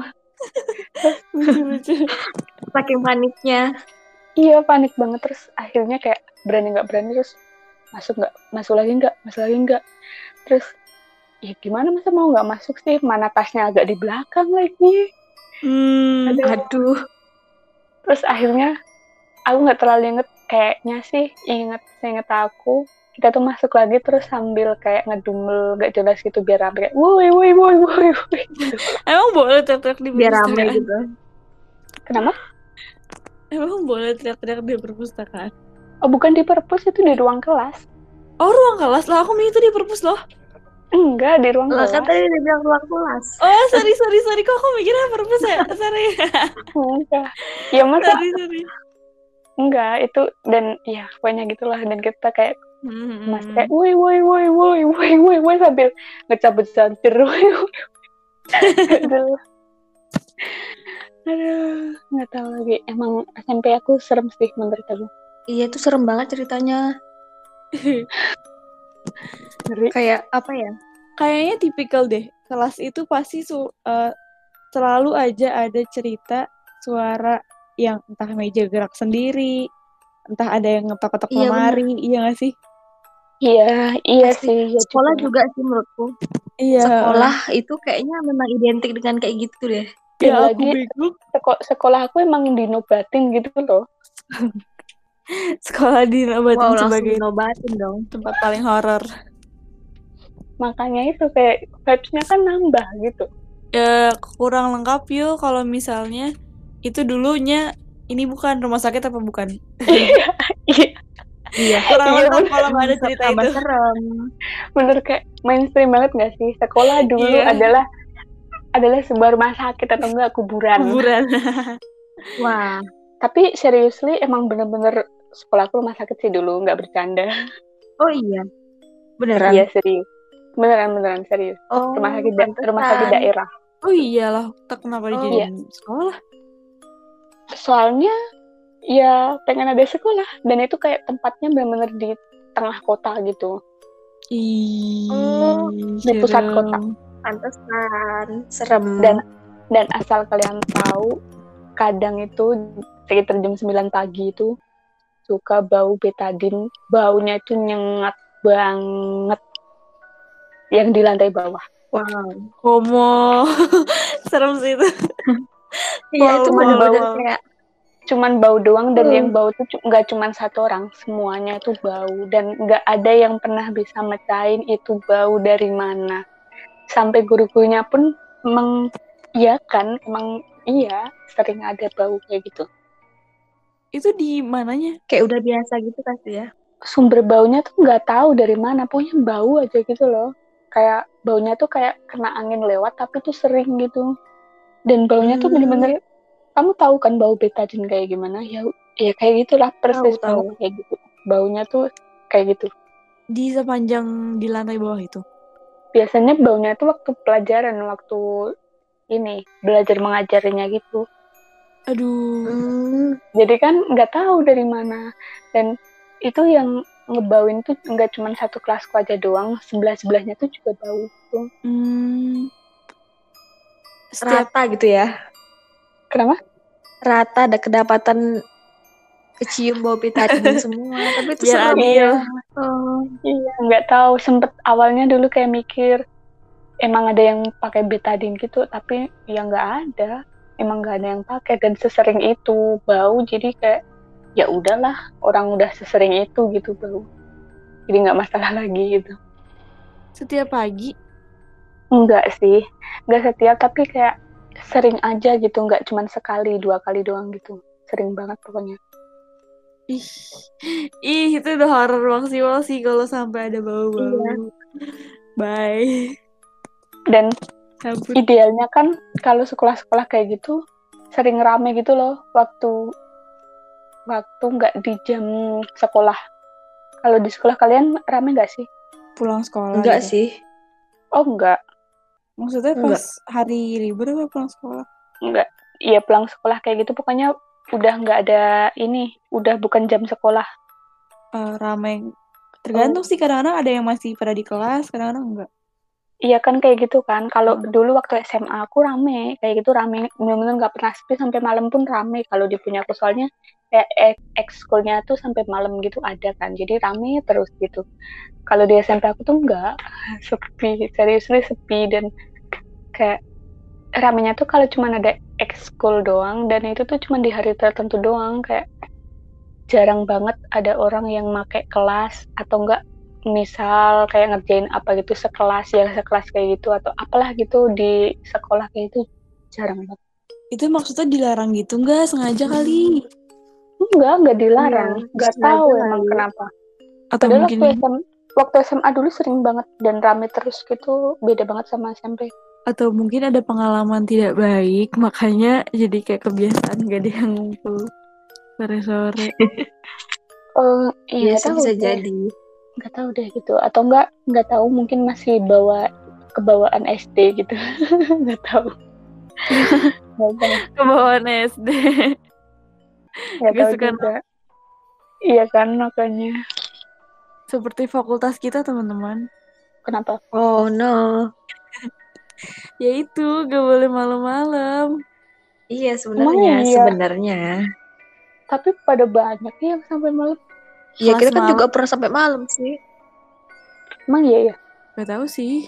A: Lucu-lucu.
C: Saking paniknya.
B: Iya panik banget terus akhirnya kayak berani nggak berani terus masuk nggak masuk lagi nggak masuk lagi nggak terus ya gimana masa mau nggak masuk sih mana tasnya agak di belakang lagi
A: Hmm.
B: Aduh.
C: Aduh.
B: terus akhirnya aku nggak terlalu inget kayaknya sih inget inget aku kita tuh masuk lagi terus sambil kayak ngedumel gak jelas gitu biar rame kayak woi woi woi woi woi
A: Emang boleh teriak-teriak di
C: Biar rame gitu.
B: kenapa
A: Emang boleh teriak-teriak di perpustakaan?
B: oh bukan di perpus itu di ruang kelas
A: Oh, ruang kelas lah. Aku itu di perpus loh.
B: enggak di ruang
C: Lah
B: kelas
C: kan tadi dia bilang ruang kelas.
A: Oh, sorry, sorry, sorry. Kok aku mikirnya perpus ya? Sorry.
B: enggak ya masa
A: sorry, sorry.
B: enggak itu dan ya pokoknya gitulah dan kita kayak
A: Hmm.
B: mas kayak woi woi woi woi woi woi woi sambil ngecabut santir woi woi aduh nggak tahu lagi emang SMP aku serem sih menurut aku
C: Iya itu serem banget ceritanya. Kayak apa ya?
A: Kayaknya tipikal deh. Kelas itu pasti su eh, selalu aja ada cerita suara yang entah meja gerak sendiri, entah ada yang ngetok-ketok
C: Iya,
A: lemari, iya gak sih?
B: iya iya
C: Pasti.
B: sih ya
C: Sekolah
B: juga.
C: juga sih menurutku.
A: Iya.
C: Sekolah itu kayaknya memang identik dengan kayak gitu deh.
A: Ya aku
B: lagi
A: bego.
B: seko- sekolah aku emang dinobatin gitu loh
A: Sekolah di Nabatin
C: Wow
A: sebagai
C: dinobatin dong.
A: tempat paling horor.
B: makanya itu kayak vibes-nya kan nambah gitu
A: Ya kurang lengkap yuk kalau misalnya itu dulunya ini bukan rumah sakit apa bukan?
B: iya
C: Iya.
A: Kurang
B: Iya,
A: lengkap kalau nggak ada cerita itu.
C: serem.
B: bener kayak mainstream banget gak sih sekolah dulu
A: Iya.
B: adalah adalah sebuah rumah sakit atau enggak kuburan
A: Kuburan.
C: Wah.
B: tapi seriously emang bener-bener sekolahku rumah sakit sih dulu nggak bercanda
C: Oh iya. Beneran.
B: iya serius beneran beneran serius
C: Oh,
B: rumah sakit da- rumah sakit daerah
A: Oh iyalah, tak kenapa
C: Oh,
A: dijadiin sekolah?
B: soalnya ya pengen ada sekolah dan itu kayak tempatnya bener-bener di tengah kota gitu
A: Ih,
C: Oh,
B: di pusat kota.
C: Pantesan. Serem.
B: Dan dan asal kalian tahu kadang itu sekitar jam 9 pagi itu suka bau betadin baunya itu nyengat banget yang di lantai bawah
C: wow.
A: Homo. serem sih itu.
C: Iya itu bener-bener
A: wow.
C: kayak
B: cuman bau doang dan
C: Hmm.
B: yang bau itu cu- nggak cuman satu orang semuanya itu bau dan nggak ada yang pernah bisa mecahin itu bau dari mana sampai guru-gurunya pun mengiyakan emang iya sering ada bau kayak gitu
A: Itu di mananya?
C: kayak udah biasa gitu pasti ya.
B: sumber baunya tuh nggak tahu dari mana pokoknya bau aja gitu loh kayak baunya tuh kayak kena angin lewat tapi tuh sering gitu dan baunya tuh
C: Hmm.
B: bener-bener kamu tahu kan bau betadin kayak gimana ya ya kayak gitulah persis
C: Tahu, tahu.
B: kayak gitu baunya tuh kayak gitu
A: Di sepanjang di lantai bawah itu.
B: Biasanya baunya tuh waktu pelajaran waktu ini belajar mengajarinya gitu
A: Aduh.
C: Hmm.
B: jadi kan nggak tahu dari mana dan itu yang ngebauin tuh nggak cuma satu kelasku aja doang, sebelah sebelahnya tuh juga bau. Tuh.
A: Hmm. Setiap
C: Rata gitu ya.
B: Kenapa?
C: Rata ada kedapatan kecium bau betadine semua. Tapi itu serem.
A: adil.
C: Oh.
B: Iya, nggak tahu. Sempet awalnya dulu kayak mikir emang ada yang pakai betadine gitu, tapi ya nggak ada. Emang nggak ada yang pakai dan sesering itu bau. Jadi kayak ya udahlah, orang udah sesering itu gitu bau. Jadi nggak masalah lagi gitu.
A: setiap pagi.
B: Enggak sih, nggak setiap tapi kayak sering aja gitu, nggak cuman sekali dua kali doang gitu. Sering banget pokoknya.
A: Ih, ih itu udah horror maksimal sih kalau sampai ada bau-bau.
B: Iya.
A: Bye.
B: Dan
A: Cabut.
B: idealnya kan kalau sekolah-sekolah kayak gitu sering rame gitu loh waktu waktu nggak di jam sekolah. Kalau di sekolah kalian rame nggak sih?
A: Pulang sekolah.
C: Enggak
A: gitu.
C: sih.
B: Oh enggak,
A: Maksudnya
C: Enggak.
A: pas hari libur apa pulang sekolah?
B: enggak. Iya pulang sekolah kayak gitu pokoknya udah nggak ada ini, udah bukan jam sekolah.
A: Eh, ramai. Tergantung sih kadang-kadang ada yang masih pada di kelas, kadang-kadang enggak.
B: Iya kan kayak gitu kan. Kalau
A: Hmm.
B: dulu waktu SMA aku rame, kayak gitu rame. Bener-bener nggak pernah sepi sampai malam pun rame. Kalau di punya aku soalnya kayak ek- ekskulnya tuh sampai malam gitu ada kan. Jadi rame terus gitu. Kalau di SMP aku tuh enggak sepi, seriously sepi dan kayak ramenya tuh kalau cuma ada ekskul doang dan itu tuh cuma di hari tertentu doang kayak jarang banget ada orang yang make kelas atau enggak misal kayak ngerjain apa gitu sekelas ya sekelas kayak gitu atau apalah gitu di sekolah kayak itu jarang banget.
A: Itu maksudnya dilarang gitu enggak sengaja kali?
B: enggak enggak dilarang.
C: Iya,
B: enggak
C: sengaja
B: tahu emang kenapa.
A: Atau
B: padahal
A: mungkin
B: waktu SMA, waktu SMA dulu sering banget dan rame terus gitu beda banget sama SMP
A: atau mungkin ada pengalaman tidak baik, makanya jadi kayak kebiasaan gak ada yang ngumpul sore-sore.
B: oh iya
C: Iya
B: nggak
C: sih
B: tahu
C: bisa
B: deh.
C: jadi.
B: nggak tahu deh gitu atau enggak nggak tahu mungkin masih bawa kebawaan SD gitu nggak tahu nggak
A: Kebawaan SD.
B: nggak
A: Nggak
B: tahu
A: suka
B: juga iya kan makanya
A: Seperti fakultas kita teman-teman.
B: kenapa
C: Oh no.
A: Ya itu gak boleh malam-malam.
C: Iya sebenarnya,
B: iya?
C: sebenarnya.
B: tapi pada banyak nih yang sampai malam
C: Iya kita kan
A: malam.
C: juga pernah sampai malam sih.
B: emang iya ya
A: Gak tahu sih.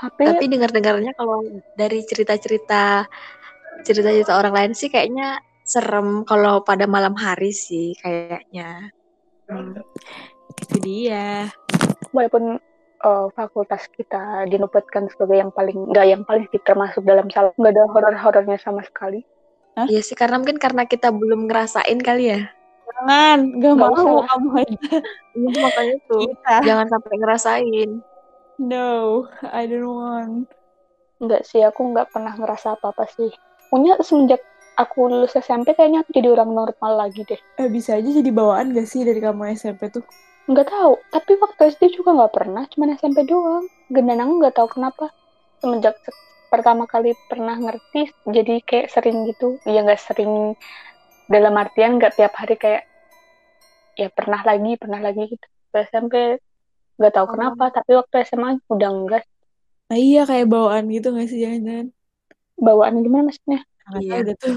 B: tapi,
C: Tapi dengar-dengarnya kalau dari cerita-cerita cerita-cerita orang lain sih kayaknya serem kalau pada malam hari sih kayaknya.
A: Hmm. Itu dia.
B: walaupun eh, fakultas kita dinobatkan sebagai yang paling nggak yang paling sih, termasuk dalam salah nggak ada horor-horornya sama sekali
A: Hah?
C: Iya sih karena mungkin karena kita belum ngerasain kali ya.
A: Jangan, gak
B: Nggak
A: mau kamu aja.
C: Iya makanya tuh
A: Kita.
C: jangan sampai ngerasain.
A: No, I don't want.
B: nggak sih aku nggak pernah ngerasa apa-apa sih punya semenjak aku lulus SMP kayaknya aku jadi orang normal lagi deh
A: Eh, bisa aja jadi bawaan gak sih dari kamu SMP tuh?
B: Nggak tahu tapi waktu SD juga nggak pernah cuma SMP doang gendanang nggak tahu kenapa semenjak se- pertama kali pernah ngerti jadi kayak sering gitu ya nggak sering dalam artian nggak tiap hari kayak ya pernah lagi pernah lagi gitu Waktu SMP nggak tahu
C: Oh.
B: kenapa tapi waktu SMA udah enggak
A: Nah iya kayak bawaan gitu gak sih jangan-jangan?
B: bawaan gimana maksudnya
A: Nggak
C: Iya.
A: tahu tuh.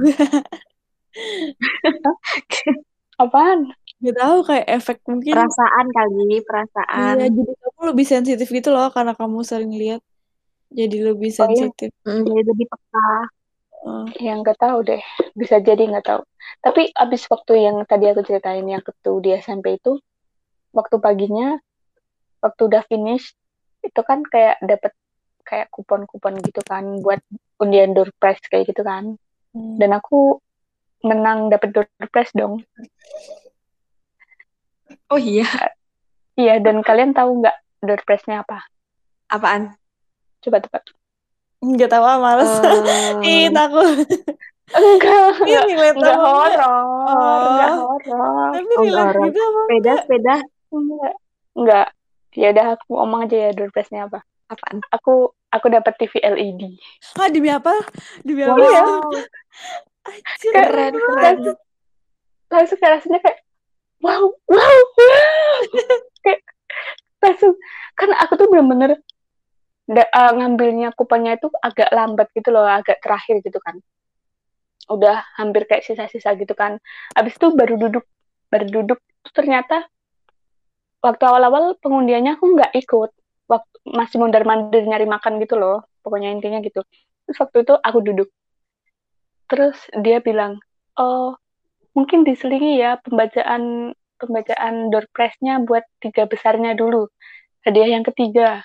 B: apaan
A: Gak tahu kayak efek mungkin.
C: Perasaan kali, perasaan.
A: Iya, jadi kamu lebih sensitif gitu loh karena kamu sering lihat. Jadi lebih
B: Oh, iya?
A: sensitif.
C: Mm, jadi lebih peka.
A: Oh.
B: Ya nggak tahu deh, bisa jadi nggak tahu. Tapi abis waktu yang tadi aku ceritain yang waktu di SMP itu, waktu paginya, waktu udah finish, itu kan kayak dapet kayak kupon-kupon gitu kan buat undian door prize kayak gitu kan.
A: Hmm.
B: Dan aku menang dapet door prize dong.
C: Oh iya,
B: Iya, dan kalian tahu nggak door prize-nya apa?
C: apaan?
B: Coba tebak.
A: Gak tahu ah, males. Ih,
C: Eh,
A: takut.
B: Enggak,
A: Ini
B: enggak
A: enggak?
B: horor, enggak
A: Oh.
B: horor.
A: Tapi
C: Oh,
A: relate gitu apa?
C: sepeda, sepeda,
B: Enggak. Enggak. Ya udah aku ngomong aja ya door prize-nya apa.
C: apaan?
B: Aku aku dapat TV LED.
A: Ah, demi apa? Demi apa?
B: Iya.
C: Wow,
A: Anjir,
C: keren, keren.
B: langsung langsung kayak rasanya kayak wow wow wow bener-bener da- uh, ngambilnya kuponnya itu agak lambat gitu loh, agak terakhir gitu kan. Udah hampir kayak sisa-sisa gitu kan. Habis itu baru duduk, baru duduk. Terus ternyata waktu awal-awal pengundiannya aku nggak ikut. Waktu masih mondar-mandir nyari makan gitu loh. Pokoknya intinya gitu. Terus waktu itu aku duduk. Terus dia bilang, oh mungkin diselingi ya pembacaan pembacaan door prize-nya buat tiga besarnya dulu. Hadiah yang ketiga.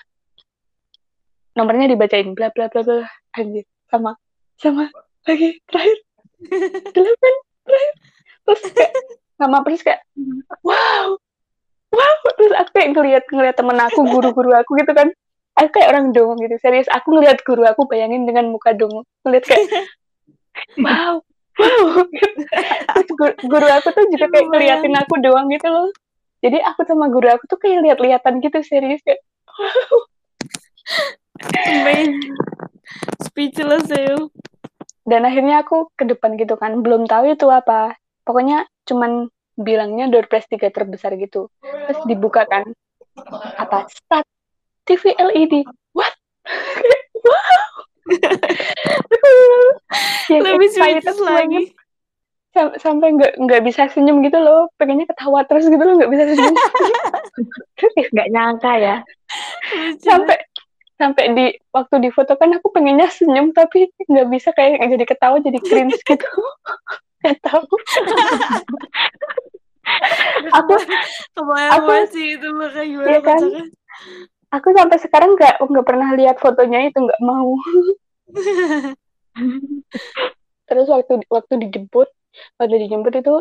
B: Nomornya dibacain bla bla bla bla. Anjir sama sama lagi terakhir. Delapan terakhir. Terus kayak sama persis kayak wow wow. Terus aku kayak ngeliat ngeliat temen aku guru-guru aku gitu kan. Aku kayak orang dong gitu serius. Aku ngeliat guru aku bayangin dengan muka dong ngeliat kayak wow terus guru, guru aku tuh juga kayak ngeliatin aku doang gitu loh jadi aku sama guru aku tuh kayak lihat-lihatan gitu serius kayak
A: Amazing. Speechless ya.
B: Dan akhirnya aku ke depan gitu kan, belum tahu itu apa. Pokoknya cuman bilangnya door prize tiga terbesar gitu. Terus dibuka kan, apa? Start TV LED. What? wow.
A: Lebih speechless lagi.
B: Sam sampai nggak nggak bisa senyum gitu loh. Pengennya ketawa terus gitu loh nggak bisa senyum.
C: Nggak nyangka ya.
B: Sampai sampai di waktu di foto kan aku pengennya senyum tapi nggak bisa kayak jadi ketawa jadi cringe gitu. Nggak tahu.
A: Aku aku, sih itu makanya gimana
B: ya kan? aku sampai sekarang nggak nggak pernah lihat fotonya itu nggak mau terus waktu waktu dijemput waktu dijemput itu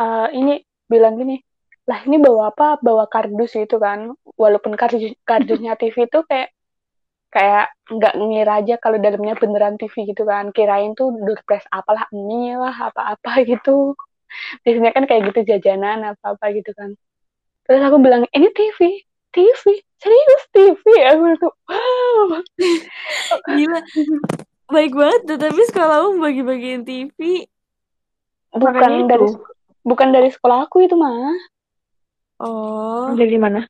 B: uh, ini bilang gini lah ini bawa apa? Bawa kardus gitu kan. Walaupun kardus kardusnya TV itu kayak kayak nggak ngira aja kalau dalamnya beneran TV gitu kan. Kirain tuh doorpress apalah mie lah apa-apa gitu. Biasanya kan kayak gitu jajanan apa-apa gitu kan. Terus aku bilang ini TV TV serius TV aku tuh wow.
A: Gila baik banget tapi sekolahmu bagi-bagiin TV
B: bukan dari bukan dari sekolah aku itu mah
A: oh.
C: Dari mana?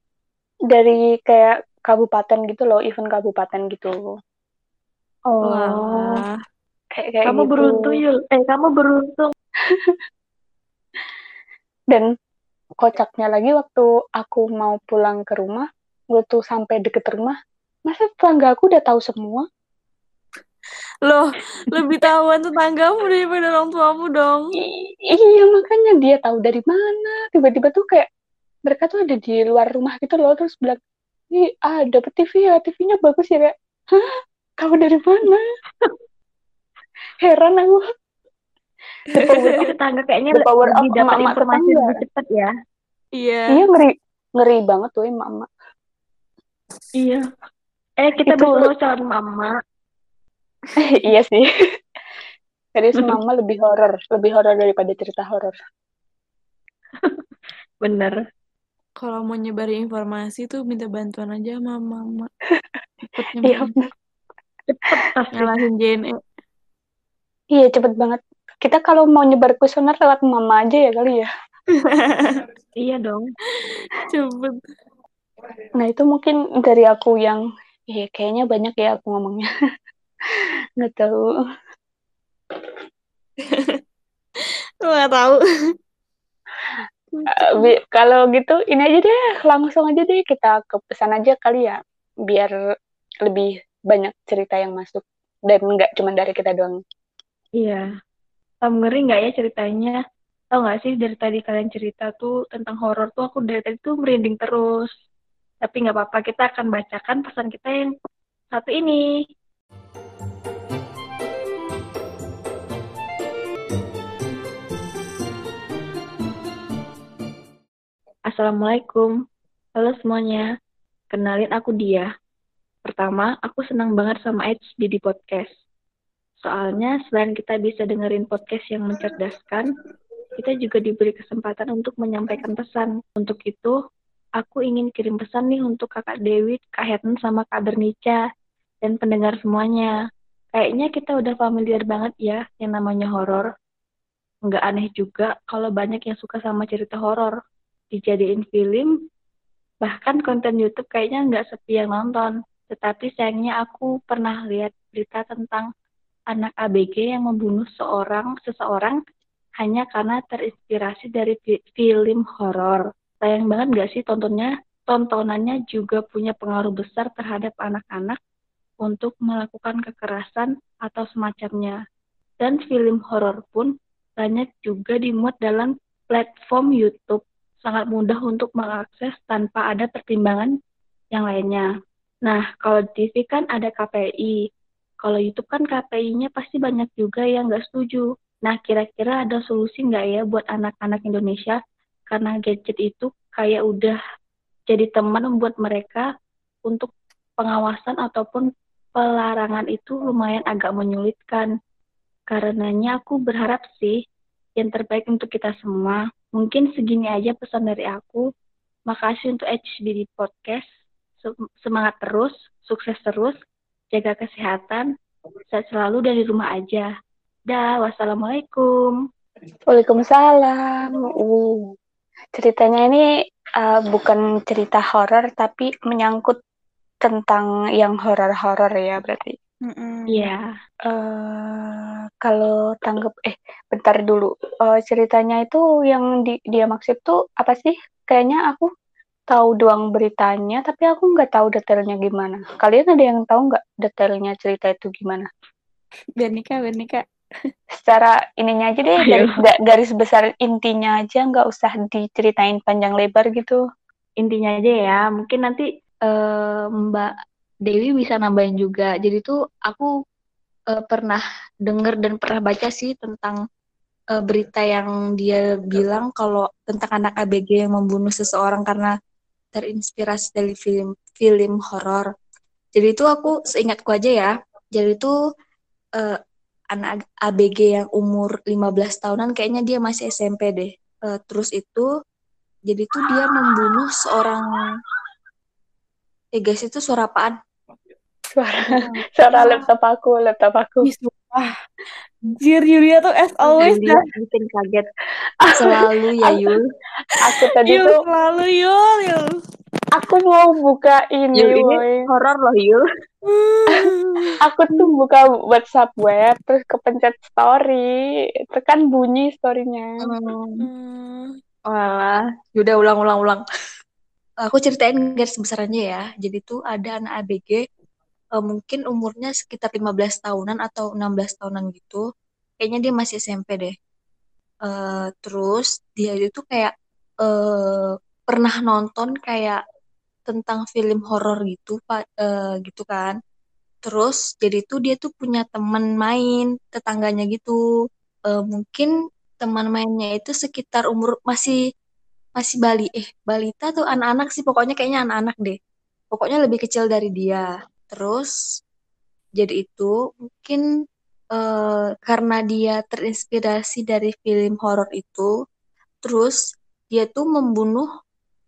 B: Dari kayak kabupaten gitu loh event kabupaten gitu.
C: Oh.
A: Wah.
B: kayak kayak
C: kamu
B: gitu.
C: beruntung Yul. Eh kamu beruntung.
B: Dan kocaknya lagi waktu aku mau pulang ke rumah waktu sampai deket rumah masa tetangga aku udah tahu semua
A: Loh, lebih tahuan tetanggamu daripada orang tuamu dong.
B: I iya, makanya dia tahu dari mana. Tiba-tiba tuh kayak mereka tuh ada di luar rumah gitu loh, terus bilang, "Ih, ah dapet TV ya, TV-nya bagus ya." Kayak, "Hah? Kamu dari mana?" Heran aku.
C: The power of tetangga kayaknya
B: The power
C: lebih dapat informasi
B: tetangga.
C: lebih cepat ya.
A: Iya.
B: Iya, ngeri ngeri banget tuh emak-emak.
C: Iya. Eh, kita
B: Itu-
C: calon mama.
B: iya sih. Jadi mama lebih horor, lebih horor daripada cerita horor.
C: Bener.
A: Kalau mau nyebarin informasi tuh minta bantuan aja sama mama. Cepet
B: Iya,
A: nyebarin.
C: Cepet.
A: Nyalahin JNE.
B: Iya, cepet banget. Kita kalau mau nyebar kuesioner lewat mama aja ya kali ya.
C: Iya dong.
A: Cepet.
B: Nah, itu mungkin dari aku yang Iya, kayaknya banyak ya aku ngomongnya. Nggak tahu.
A: Lu gak tahu.
B: Bi- kalau gitu, ini aja deh, langsung aja deh kita ke pesan aja kali ya, biar lebih banyak cerita yang masuk dan nggak cuma dari kita doang.
C: Iya. Kamu ngeri nggak ya ceritanya? Tahu nggak sih dari tadi kalian cerita tuh tentang horor tuh aku dari tadi tuh merinding terus. Tapi nggak apa-apa, kita akan bacakan pesan kita yang satu ini. Assalamualaikum. Halo semuanya. Kenalin aku Dia. Pertama, aku senang banget sama HD di podcast. Soalnya selain kita bisa dengerin podcast yang mencerdaskan, kita juga diberi kesempatan untuk menyampaikan pesan. Untuk itu, aku ingin kirim pesan nih untuk kakak Dewi, Kak Heten, sama Kak Bernica, dan pendengar semuanya. Kayaknya kita udah familiar banget ya yang namanya horor. Nggak aneh juga kalau banyak yang suka sama cerita horor. Dijadiin film,
D: Bahkan konten YouTube kayaknya nggak sepi yang nonton. Tetapi sayangnya aku pernah lihat berita tentang anak ABG yang membunuh seorang seseorang hanya karena terinspirasi dari film horor. Sayang banget nggak sih tontonnya? Tontonannya juga punya pengaruh besar terhadap anak-anak untuk melakukan kekerasan atau semacamnya. Dan film horor pun banyak juga dimuat dalam platform YouTube sangat mudah untuk mengakses tanpa ada pertimbangan yang lainnya. Nah, kalau di TV kan ada KPI. Kalau YouTube kan KPI-nya pasti banyak juga yang nggak setuju. Nah, kira-kira ada solusi nggak ya buat anak-anak Indonesia? Karena gadget itu kayak udah jadi teman membuat mereka untuk pengawasan ataupun pelarangan itu lumayan agak menyulitkan. Karenanya aku berharap sih yang terbaik untuk kita semua Mungkin segini aja pesan dari aku. Makasih untuk HBD Podcast. Semangat terus, sukses terus, jaga kesehatan, sehat selalu dari rumah aja. Dah, wassalamualaikum.
B: Waalaikumsalam. Uh, ceritanya ini uh, bukan cerita horor tapi menyangkut tentang yang horor-horor ya berarti.
D: Iya. Mm -mm.
B: Uh, kalau tanggap eh bentar dulu. Uh, ceritanya itu yang di, dia maksud tuh apa sih? Kayaknya aku tahu doang beritanya, tapi aku nggak tahu detailnya gimana. Kalian ada yang tahu nggak detailnya cerita itu gimana?
D: Bernika, Bernika.
B: Secara ininya aja deh, garis, garis besar intinya aja, nggak usah diceritain panjang lebar gitu.
D: Intinya aja ya, mungkin nanti uh, Mbak Dewi bisa nambahin juga. Jadi tuh aku uh, pernah dengar dan pernah baca sih tentang uh, berita yang dia bilang kalau tentang anak ABG yang membunuh seseorang karena terinspirasi dari film film horor. Jadi itu aku seingatku aja ya. Jadi itu uh, anak ABG yang umur 15 tahunan kayaknya dia masih SMP deh. Uh, terus itu jadi itu dia membunuh seorang Eh guys itu suara apaan?
B: Suara suara laptop aku laptop aku.
D: Wah, Jir Yulia tuh as always
B: Yulia bikin kaget. Selalu ya Yul.
D: aku tadi Yul, tuh selalu Yul Yul.
B: aku mau buka ini,
D: Yul, ini horor loh Yul.
B: Aku tuh buka WhatsApp web terus kepencet story. Tekan bunyi storynya.
D: Hmm. Walah, udah ulang-ulang-ulang. Aku ceritain garis besarnya ya. Jadi tuh ada anak ABG uh, mungkin umurnya sekitar 15 tahunan atau 16 tahunan gitu. Kayaknya dia masih SMP deh. Uh, terus dia itu kayak uh, pernah nonton kayak tentang film horor gitu, uh, gitu kan. Terus jadi tuh dia tuh punya teman main tetangganya gitu. Uh, mungkin teman mainnya itu sekitar umur masih masih Bali eh balita tuh anak-anak sih pokoknya kayaknya anak-anak deh. Pokoknya lebih kecil dari dia. Terus jadi itu mungkin uh, karena dia terinspirasi dari film horor itu, terus dia tuh membunuh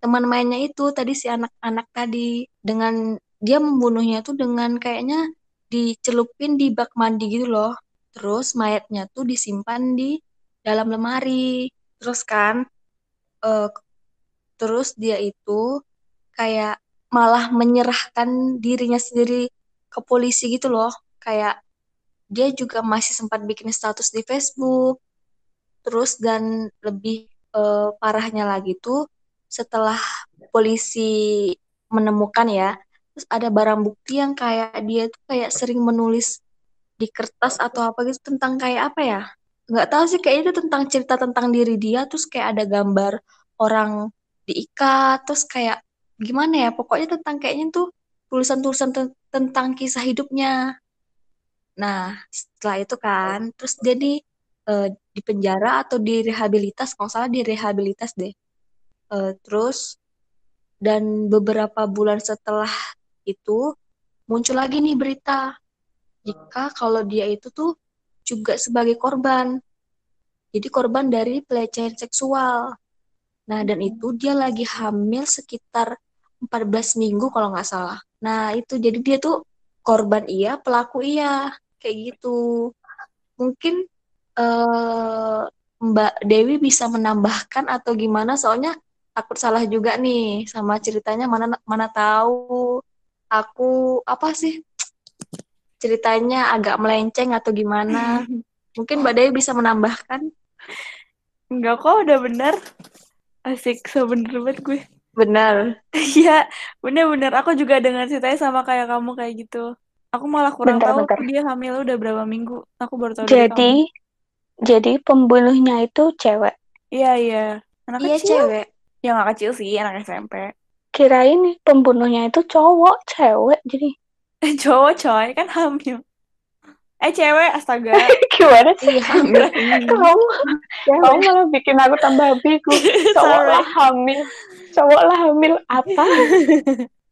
D: teman mainnya itu tadi si anak-anak tadi dengan dia membunuhnya tuh dengan kayaknya dicelupin di bak mandi gitu loh. Terus mayatnya tuh disimpan di dalam lemari. Terus kan, uh, terus dia itu kayak malah menyerahkan dirinya sendiri ke polisi gitu loh. Kayak dia juga masih sempat bikin status di Facebook. Terus dan lebih uh, parahnya lagi tuh setelah polisi menemukan ya terus ada barang bukti yang kayak dia tuh kayak sering menulis di kertas atau apa gitu tentang kayak apa ya? Nggak tahu sih kayak itu tentang cerita tentang diri dia terus kayak ada gambar orang diikat terus kayak gimana ya pokoknya tentang kayaknya tuh tulisan-tulisan te tentang kisah hidupnya. Nah setelah itu kan terus dia di uh, di penjara atau di rehabilitas kalau salah di rehabilitas deh. Uh, terus dan beberapa bulan setelah itu muncul lagi nih berita jika kalau dia itu tuh juga sebagai korban. Jadi korban dari pelecehan seksual. Nah dan itu dia lagi hamil sekitar 14 minggu kalau nggak salah. Nah, itu jadi dia tuh korban iya, pelaku iya, kayak gitu. Mungkin uh, Mbak Dewi bisa menambahkan atau gimana? Soalnya
C: takut salah juga nih sama ceritanya mana mana tahu aku apa sih ceritanya agak melenceng atau gimana. Mungkin Mbak Dewi bisa menambahkan.
A: Enggak kok, udah bener. Asik, so bener banget gue.
C: Benar.
A: Iya, bener-bener. Aku juga dengar ceritanya sama kayak kamu kayak gitu. Aku malah kurang
B: Bentar,
A: tahu
B: bentar.
A: dia hamil udah berapa minggu. Aku baru tahu.
B: Jadi, jadi pembunuhnya itu cewek.
A: Iya, iya. Anak
C: Iya
A: kecil.
C: cewek.
A: Ya nggak kecil sih, anak SMP.
B: Kirain pembunuhnya itu cowok, cewek. Jadi
A: Cowok coy, kan hamil. Eh, cewek, astaga.
B: gimana sih?
C: Iya hamil.
B: Kamu, kamu malah bikin aku tambah bingung. Cowok
A: Sorry.
B: lah hamil. Cowok lah hamil apa?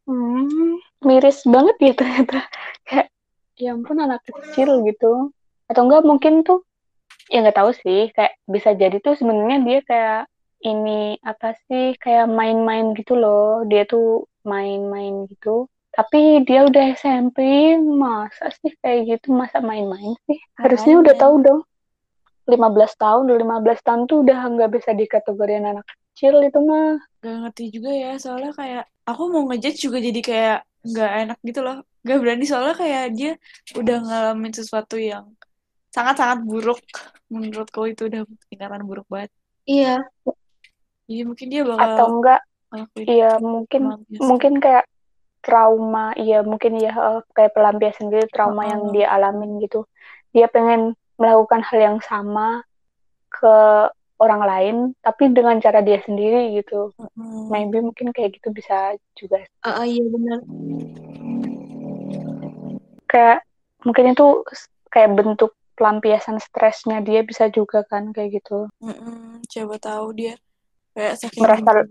B: Hmm, miris banget ya ternyata. Kayak, ya ampun anak kecil gitu. Atau enggak mungkin tuh, ya nggak tahu sih. Kayak bisa jadi tuh sebenarnya dia kayak ini apa sih kayak main-main gitu loh. Dia tuh main-main gitu. Tapi dia udah SMP, masa sih kayak gitu, masa main-main sih? Harusnya udah
A: Makanya.
B: tahu dong. 15 tahun, udah 15 tahun tuh udah nggak bisa dikategorikan anak kecil itu mah.
A: Gak ngerti juga ya, soalnya kayak aku mau ngejudge juga jadi kayak nggak enak gitu loh. Gak berani soalnya kayak dia udah ngalamin sesuatu yang sangat-sangat buruk. Menurutku itu udah tingkatan buruk banget.
C: Iya.
A: Jadi mungkin dia
B: Atau
A: bakal
B: enggak,
A: ngelakuin
B: iya mungkin mungkin kayak trauma, iya mungkin ya kayak pelampiasan gitu, trauma yang
A: Heeh.
B: dia alamin gitu. Dia pengen melakukan hal yang sama ke orang lain, tapi dengan cara dia sendiri gitu.
A: Heeh.
B: Maybe mungkin kayak gitu bisa juga.
C: Ah, ah, iya benar.
B: Kayak mungkin itu kayak bentuk pelampiasan stresnya dia bisa juga kan kayak gitu.
A: Heeh. Coba tahu dia kayak saking
B: Merasa.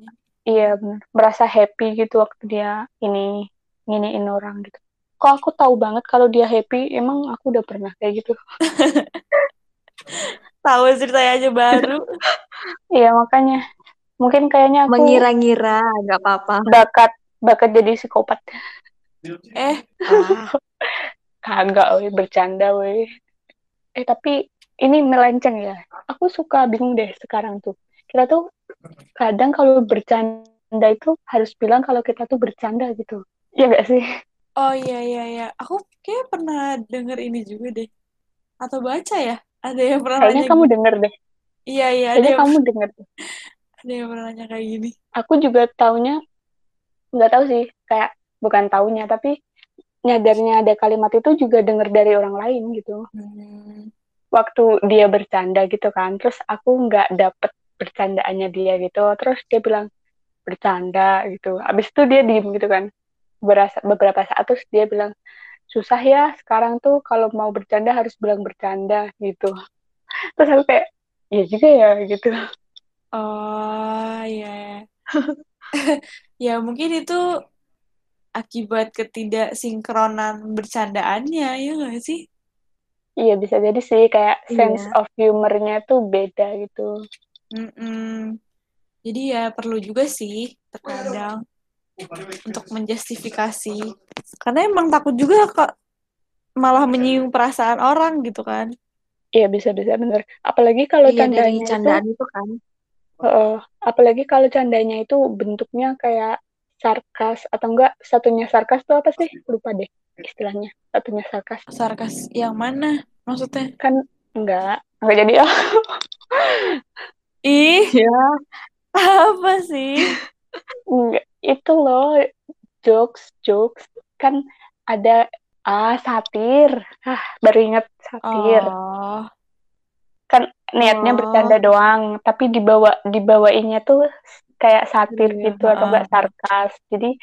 B: Iya bener, merasa happy gitu waktu dia ini nginiin orang gitu. Kok aku tahu banget kalau dia happy, emang aku udah pernah kayak gitu.
A: Tahu ceritanya aja baru.
B: Iya makanya mungkin kayaknya aku
C: Mengira-ngira nggak apa-apa.
B: bakat bakat jadi psikopat.
A: Eh,
C: Ah,
B: Kagak, weh, bercanda, weh. Eh tapi ini melenceng ya. Aku suka bingung deh sekarang tuh. Kita tuh kadang kalau bercanda itu harus bilang kalau kita tuh bercanda gitu. Iya gak sih?
A: oh iya iya iya. Aku kayak pernah denger ini juga deh. Atau baca ya? Ada yang pernah
B: Kayaknya
A: nanya
B: kamu
A: gitu.
B: denger deh.
A: Iya iya, ada
B: Kayaknya
A: yang
B: kamu denger deh.
A: ada yang pernah nanya kayak gini.
B: Aku juga taunya nggak tahu sih, kayak bukan taunya tapi nyadarnya ada kalimat itu juga denger dari orang lain gitu.
A: Hmm.
B: Waktu dia bercanda gitu kan, terus aku nggak dapet bercandaannya dia gitu, terus dia bilang bercanda gitu. Abis itu dia diem gitu kan, Berasa, beberapa saat terus dia bilang susah ya sekarang tuh kalau mau bercanda harus bilang bercanda gitu. Terus aku kayak iya juga ya gitu.
A: Oh iya. Ya mungkin itu akibat ketidaksinkronan bercandaannya, ya nggak sih?
B: Iya bisa jadi sih kayak sense
C: Iya.
B: of humornya tuh beda gitu.
A: Mm-mm. Jadi ya perlu juga sih terkadang untuk menjustifikasi. Karena emang takut juga kok malah menyinggung perasaan orang gitu kan.
B: Iya bisa bisa bener. Apalagi kalau
C: Iya
B: candanya itu,
C: candaan itu kan.
B: eh, apalagi kalau candanya itu bentuknya kayak sarkas atau enggak satunya sarkas tuh apa sih? Lupa deh istilahnya. Satunya sarkas
A: Sarkas yang mana maksudnya?
B: kan enggak enggak jadi ah.
A: Ih,
C: Ya.
A: apa sih?
B: Enggak. Itu loh jokes jokes kan ada ah satir. Ah baru inget satir.
A: Oh,
B: kan niatnya
C: Oh.
B: bercanda doang tapi dibawa dibawainnya tuh kayak satir
A: Iya,
B: gitu atau enggak sarkas jadi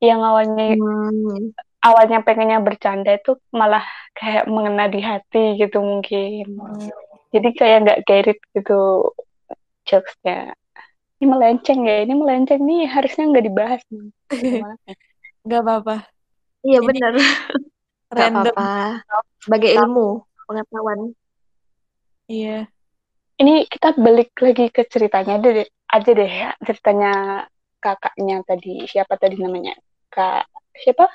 B: yang awalnya
C: Hmm.
B: awalnya pengennya bercanda itu malah kayak mengena di hati gitu mungkin
A: Hmm.
B: jadi kayak nggak gerit gitu jokesnya ini melenceng ya ini melenceng nih harusnya nggak dibahas nih Gimana?
A: Nggak apa-apa.
C: Iya benar. Nggak
A: Random.
C: apa-apa. Sebagai ilmu pengetahuan.
A: Iya.
B: ini kita balik lagi ke ceritanya deh aja deh ya ceritanya kakaknya tadi siapa tadi namanya kak siapa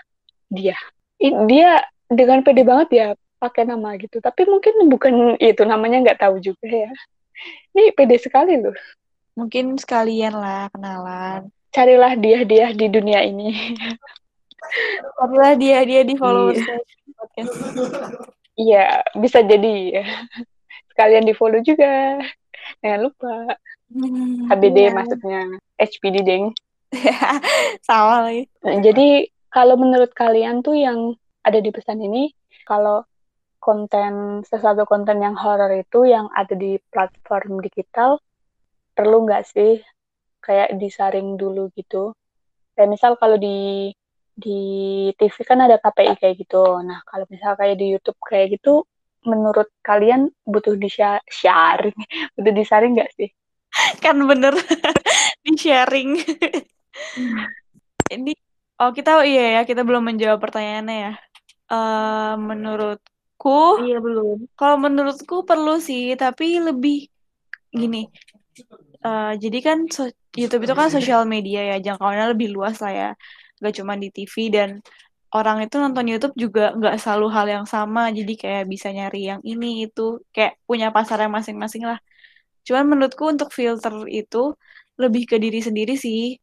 B: dia I- dia dengan pede banget ya pakai nama gitu tapi mungkin bukan itu namanya nggak tahu juga ya ini pede sekali loh
A: Mungkin sekalian lah kenalan.
B: Carilah dia-dia di dunia ini.
A: Carilah dia dia di followers
B: Iya.
A: podcast.
B: Iya, bisa jadi. Sekalian di follow juga. Jangan lupa.
A: Hmm,
B: HBD
C: Iya.
B: maksudnya. HPD, deng.
A: Salah lagi.
B: Nah, jadi kalau menurut kalian tuh yang ada di pesan ini, kalau konten sesuatu konten yang horor itu yang ada di platform digital perlu nggak sih kayak disaring dulu gitu? Kayak misal kalau di di TV kan ada KPI kayak gitu. Nah, kalau misal kayak di YouTube kayak gitu, menurut kalian butuh di sharing, butuh disaring nggak sih?
A: Kan bener di sharing. Ini oh kita iya ya kita belum menjawab pertanyaannya ya. Eh menurutku
C: Iya belum.
A: kalau menurutku perlu sih tapi lebih gini. Eh jadi kan so- YouTube itu kan sosial media ya jangkauannya lebih luas lah ya. Gak cuma di TV dan orang itu nonton YouTube juga nggak selalu hal yang sama. Jadi kayak bisa nyari yang ini itu kayak punya pasar yang masing-masing lah. Cuman menurutku untuk filter itu lebih ke diri sendiri sih.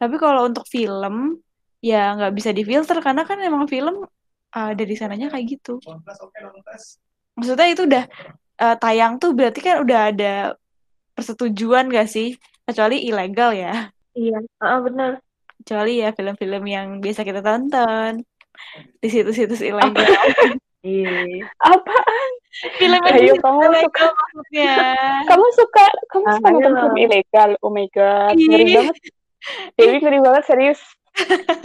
A: Tapi kalau untuk film, ya nggak bisa difilter karena kan emang film uh, dari sananya kayak gitu. Maksudnya itu udah uh, tayang tuh berarti kan udah ada persetujuan gak sih? Kecuali ilegal ya.
C: Iya. Ah benar.
A: Kecuali ya film-film yang biasa kita tonton di situs-situs ilegal.
C: Iya.
B: Apaan?
A: Film yang
B: Ayo, kamu
A: ilegal
B: suka-
A: maksudnya.
B: Kamu suka kamu
C: Ah,
B: suka nonton film ilegal? Oh my god, ngeri banget. Dewi ngeri banget serius.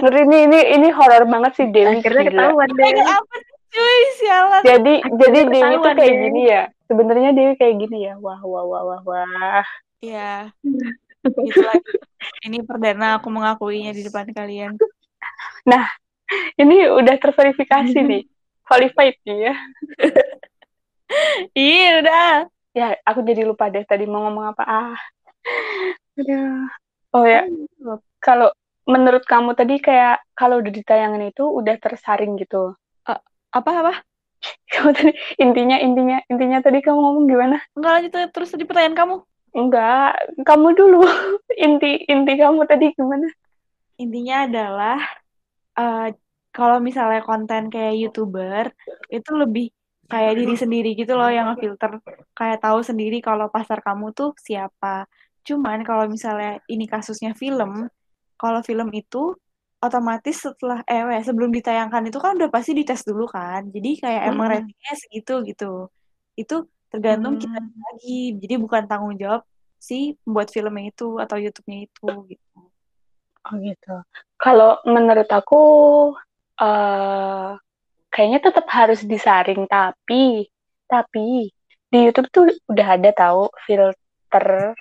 B: Ngeri ini ini ini horor banget sih Dewi.
C: Akhirnya
B: gila.
C: ketahuan deh.
A: Ilegal apa sih cuy? Sialan.
B: Jadi
C: Akhirnya
B: jadi Dewi tuh kayak
C: deh.
B: gini ya. Sebenarnya Dewi kayak gini ya. Wah wah wah wah wah.
A: Ya, gitu lagi. Ini perdana aku mengakuinya di depan kalian.
B: Ini udah terverifikasi nih. Qualified nih ya.
A: Iya, udah.
B: Ya, aku jadi lupa deh tadi mau ngomong apa. Ah. Aduh. Oh ya, kalau menurut kamu tadi kayak kalau udah ditayangin itu udah tersaring gitu.
A: Apa-apa?
B: Kamu tadi intinya intinya intinya tadi kamu ngomong gimana?
A: Enggak lanjut terus tadi pertanyaan kamu.
B: Enggak, kamu dulu. Inti inti kamu tadi gimana?
A: Intinya adalah eh, kalau misalnya konten kayak YouTuber itu lebih kayak diri sendiri gitu loh yang ngefilter kayak tahu sendiri kalau pasar kamu tuh siapa. Cuman kalau misalnya ini kasusnya film, kalau film itu otomatis setelah eh sebelum ditayangkan itu kan udah pasti dites dulu kan. Jadi kayak emang
B: Hmm.
A: ratingnya segitu gitu. Itu tergantung kita
C: Hmm.
A: lagi. Jadi bukan tanggung jawab si pembuat filmnya itu atau YouTube-nya itu gitu.
B: Oh gitu. Kalau menurut aku eh kayaknya tetap harus disaring tapi tapi di YouTube tuh udah ada tahu filter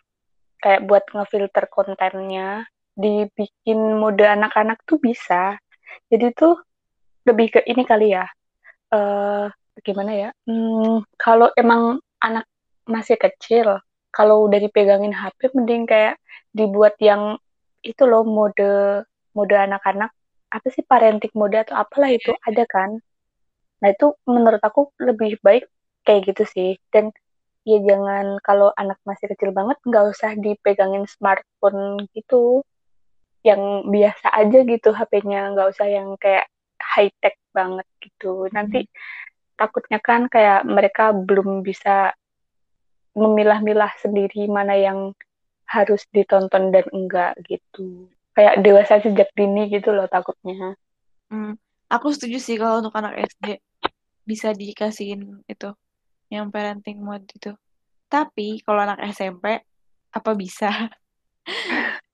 B: kayak buat ngefilter kontennya dibikin mode anak-anak tuh bisa. Jadi tuh lebih ke ini kali ya. eh gimana ya? Hmm, kalau emang anak masih kecil, kalau udah dipegangin HP mending kayak dibuat yang itu loh mode mode anak-anak apa sih parenting mode atau apalah itu ada kan nah itu menurut aku lebih baik kayak gitu sih dan ya jangan kalau anak masih kecil banget nggak usah dipegangin smartphone gitu yang biasa aja gitu HP-nya nggak usah yang kayak high tech banget gitu nanti takutnya kan kayak mereka belum bisa memilah-milah sendiri mana yang harus ditonton dan enggak gitu. Kayak dewasa sejak dini gitu loh takutnya.
A: Hmm, aku setuju sih kalau untuk anak SD bisa dikasihin itu yang parenting mode itu. Tapi kalau anak SMP apa bisa?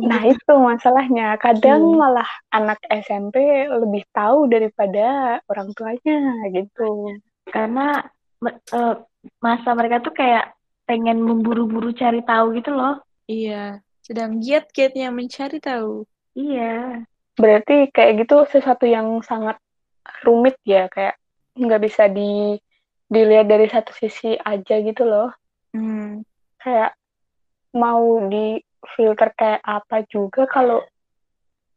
B: Nah itu masalahnya. Kadang
C: Hmm.
B: malah anak SMP lebih tahu daripada orang tuanya gitu.
C: Karena eh, masa mereka tuh kayak pengen memburu-buru cari tahu gitu loh.
A: Iya, sedang giat-giatnya mencari tahu.
C: Iya.
B: Berarti kayak gitu sesuatu yang sangat rumit ya. Kayak nggak bisa di dilihat dari satu sisi aja gitu loh.
A: Hmm,
B: Kayak mau di filter kayak apa juga kalau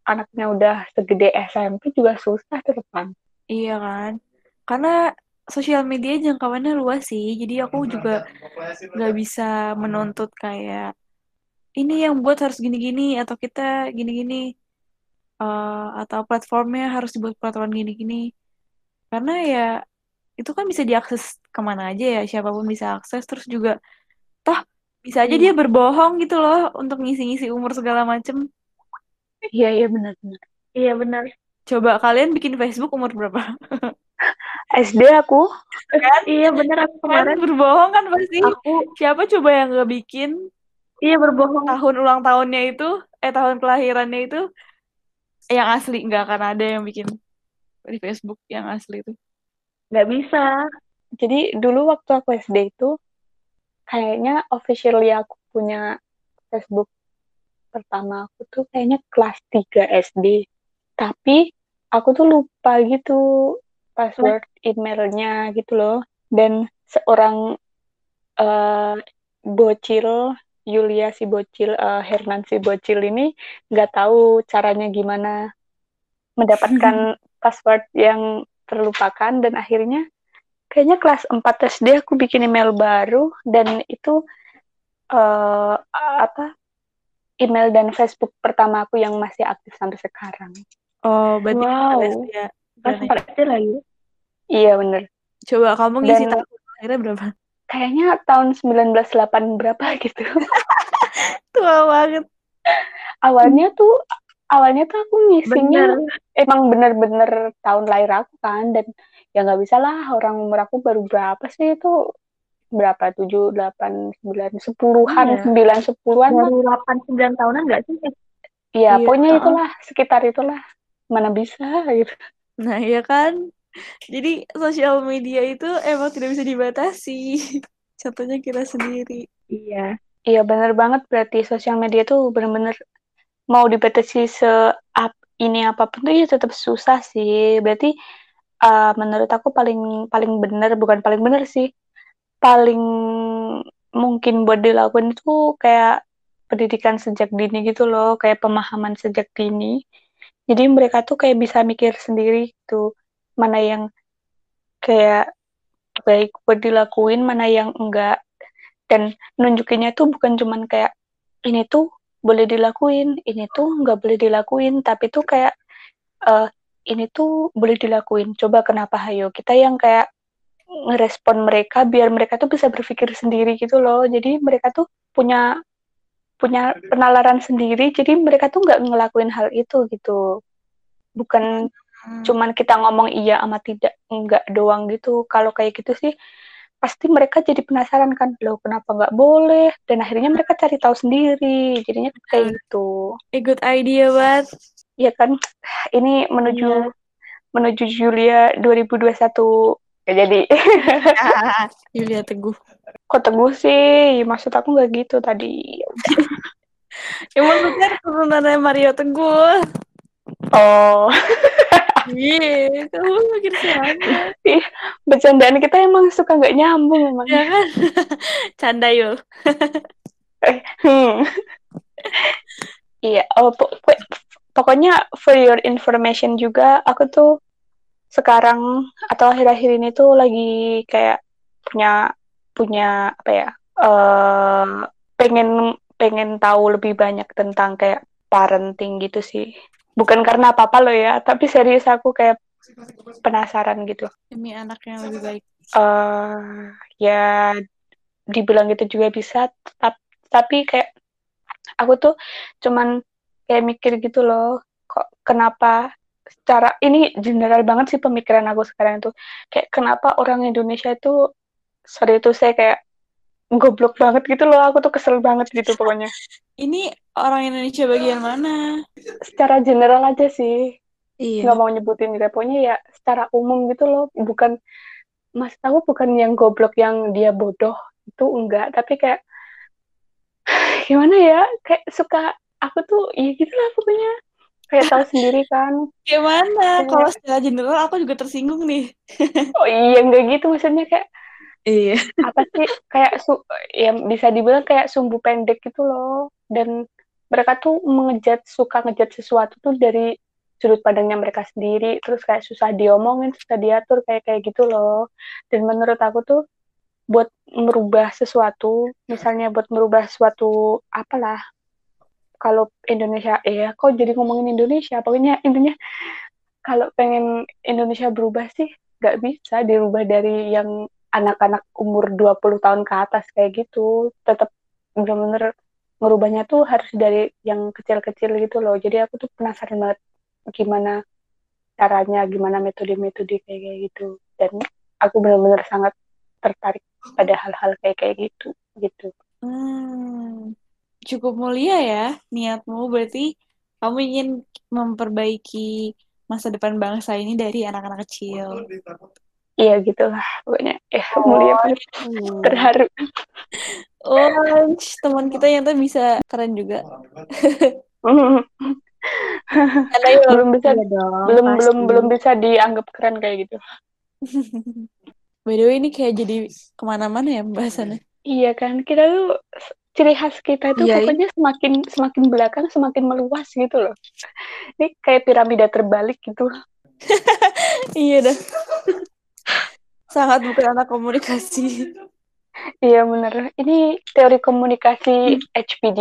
B: anaknya udah segede SMP juga susah ke depan.
A: iya kan? Karena sosial media jangkauannya luas sih, jadi aku juga nggak bisa menuntut kayak ini yang buat harus gini-gini atau kita gini-gini uh, atau platformnya harus dibuat peraturan gini-gini karena ya itu kan bisa diakses ke mana aja ya siapa pun bisa akses terus juga toh bisa aja
B: Iya.
A: dia berbohong gitu loh untuk ngisi-ngisi umur segala macem
B: Iya iya benar-benar.
C: Iya benar.
A: coba kalian bikin Facebook umur berapa
B: SD aku
C: Iya benar aku
A: kan
C: kemarin
A: berbohong kan pasti
C: aku
A: siapa coba yang nggak bikin
C: iya berbohong.
A: tahun ulang tahunnya itu eh tahun kelahirannya itu yang asli nggak akan ada yang bikin di Facebook yang asli itu
C: Nggak bisa.
B: jadi dulu waktu aku SD itu kayaknya officially aku punya Facebook pertama aku tuh kayaknya kelas 3 SD. Tapi aku tuh lupa gitu password emailnya gitu loh. Dan seorang eh, bocil Yulia si bocil eh, Hernan si bocil ini nggak tahu caranya gimana mendapatkan password yang terlupakan dan akhirnya kayaknya kelas 4 SD aku bikin email baru dan itu eh apa email dan Facebook pertama aku yang masih aktif sampai sekarang.
A: oh berarti
C: Wow.
A: SD ya Berarti.
C: sempat kecil lagi.
B: Iya bener.
A: coba kamu ngisi
B: Dan-
A: tahun akhirnya berapa
B: Kayaknya tahun 1908 berapa gitu.
A: tua banget
B: awalnya tuh awalnya tuh aku ngisinya
C: Benar.
B: emang bener-bener tahun lahir aku kan dan ya nggak bisa lah. Orang umur aku baru berapa sih? Itu berapa? Tujuh delapan sembilan sepuluhan
A: Iya.
B: sembilan sepuluhan
C: 8 9 tahunan nggak sih?
B: Iya,
A: Iya,
B: pokoknya itulah. Sekitar itulah. Mana bisa gitu.
A: nah iya kan? Jadi sosial media itu emang tidak bisa dibatasi. Contohnya kita sendiri.
C: Iya.
B: Iya bener banget. Berarti sosial media tuh bener-bener mau dibatasi se ap- ini apa pun tuh ya tetap susah sih. Berarti uh, menurut aku paling paling bener bukan paling bener sih paling mungkin buat dilakukan itu kayak pendidikan sejak dini gitu loh kayak pemahaman sejak dini. Jadi mereka tuh kayak bisa mikir sendiri gitu mana yang kayak baik buat dilakuin mana yang enggak dan nunjukinnya tuh bukan cuman kayak ini tuh boleh dilakuin, ini tuh nggak boleh dilakuin, tapi tuh kayak eh ini tuh boleh dilakuin. Coba kenapa hayo kita yang kayak ngerespon mereka biar mereka tuh bisa berpikir sendiri gitu loh. Jadi mereka tuh punya punya penalaran sendiri, jadi mereka tuh nggak ngelakuin hal itu gitu. Bukan cuman kita ngomong iya sama tidak enggak doang gitu. Kalau kayak gitu sih pasti mereka jadi penasaran kan loh kenapa nggak boleh dan akhirnya mereka cari tahu sendiri jadinya kayak gitu
A: a good idea banget
B: ya kan? Ini menuju
C: Iya.
B: menuju Julia 2021 ya jadi.
A: Yulia Teguh.
B: Kok teguh sih? Maksud aku nggak gitu tadi.
A: Ya maksudnya turunannya Mario Teguh.
B: Oh.
A: Iya kamu mikir sama
B: bercandaan kita emang suka nggak nyambung emang.
A: Ya kan? Canda yul
B: Hmm. Iya, oh, pokoknya for your information juga, aku tuh sekarang atau akhir-akhir ini tuh lagi kayak punya punya apa ya? eh pengen pengen tahu lebih banyak tentang kayak parenting gitu sih. Bukan karena apa-apa loh ya, tapi serius aku kayak penasaran gitu.
A: demi anak yang lebih baik
B: eh ya dibilang gitu juga bisa tap- tapi kayak aku tuh cuman kayak mikir gitu loh kok kenapa secara ini general banget sih pemikiran aku sekarang tuh. Kayak kenapa orang Indonesia itu sorry itu saya kayak goblok banget gitu loh aku tuh kesel banget gitu pokoknya.
A: Ini orang Indonesia bagian mana?
B: Secara general aja sih.
A: Iya.
B: Nggak mau nyebutin gitu pokoknya ya secara umum gitu loh. Bukan mas aku bukan yang goblok yang dia bodoh itu enggak. Tapi kayak gimana ya? Kayak suka aku tuh ya gitu lah pokoknya. Kayak tahu sendiri kan.
A: Gimana? Kalau secara general aku juga tersinggung nih.
B: Oh iya enggak gitu maksudnya kayak
A: iya.
B: apa sih kayak su ya bisa dibilang kayak sumbu pendek gitu loh. Dan mereka tuh mengejat suka ngejat sesuatu tuh dari sudut pandangnya mereka sendiri. Terus kayak susah diomongin susah diatur kayak kayak gitu loh. Dan menurut aku tuh buat merubah sesuatu misalnya buat merubah suatu apalah kalau Indonesia ya kok jadi ngomongin Indonesia? Pokoknya intinya kalau pengen Indonesia berubah sih nggak bisa dirubah dari yang anak-anak umur 20 tahun ke atas kayak gitu. Tetap bener-bener ngerubahnya tuh harus dari yang kecil-kecil gitu loh. Jadi aku tuh penasaran banget gimana caranya gimana metode-metode kayak gitu. Dan aku benar-benar sangat tertarik pada hal-hal kayak kayak gitu gitu.
A: Hmm, cukup mulia ya niatmu. Berarti kamu ingin memperbaiki masa depan bangsa ini dari anak-anak kecil.
B: iya gitulah pokoknya eh
A: Oh,
B: mulia banget
A: Hmm.
B: terharu
A: Oh, teman kita yang tuh bisa keren juga. Karena
B: belum bisa
C: Iya dong,
B: belum
C: pasti.
B: belum belum bisa dianggap keren kayak gitu
A: By the way, ini kayak jadi ke mana-mana ya pembahasannya.
B: iya kan kita tuh ciri khas kita itu
C: Iya,
B: pokoknya semakin semakin belakang semakin meluas gitu loh ini kayak piramida terbalik gitu
A: Iya dah. Sangat bukan anak komunikasi.
B: iya bener ini teori komunikasi HPD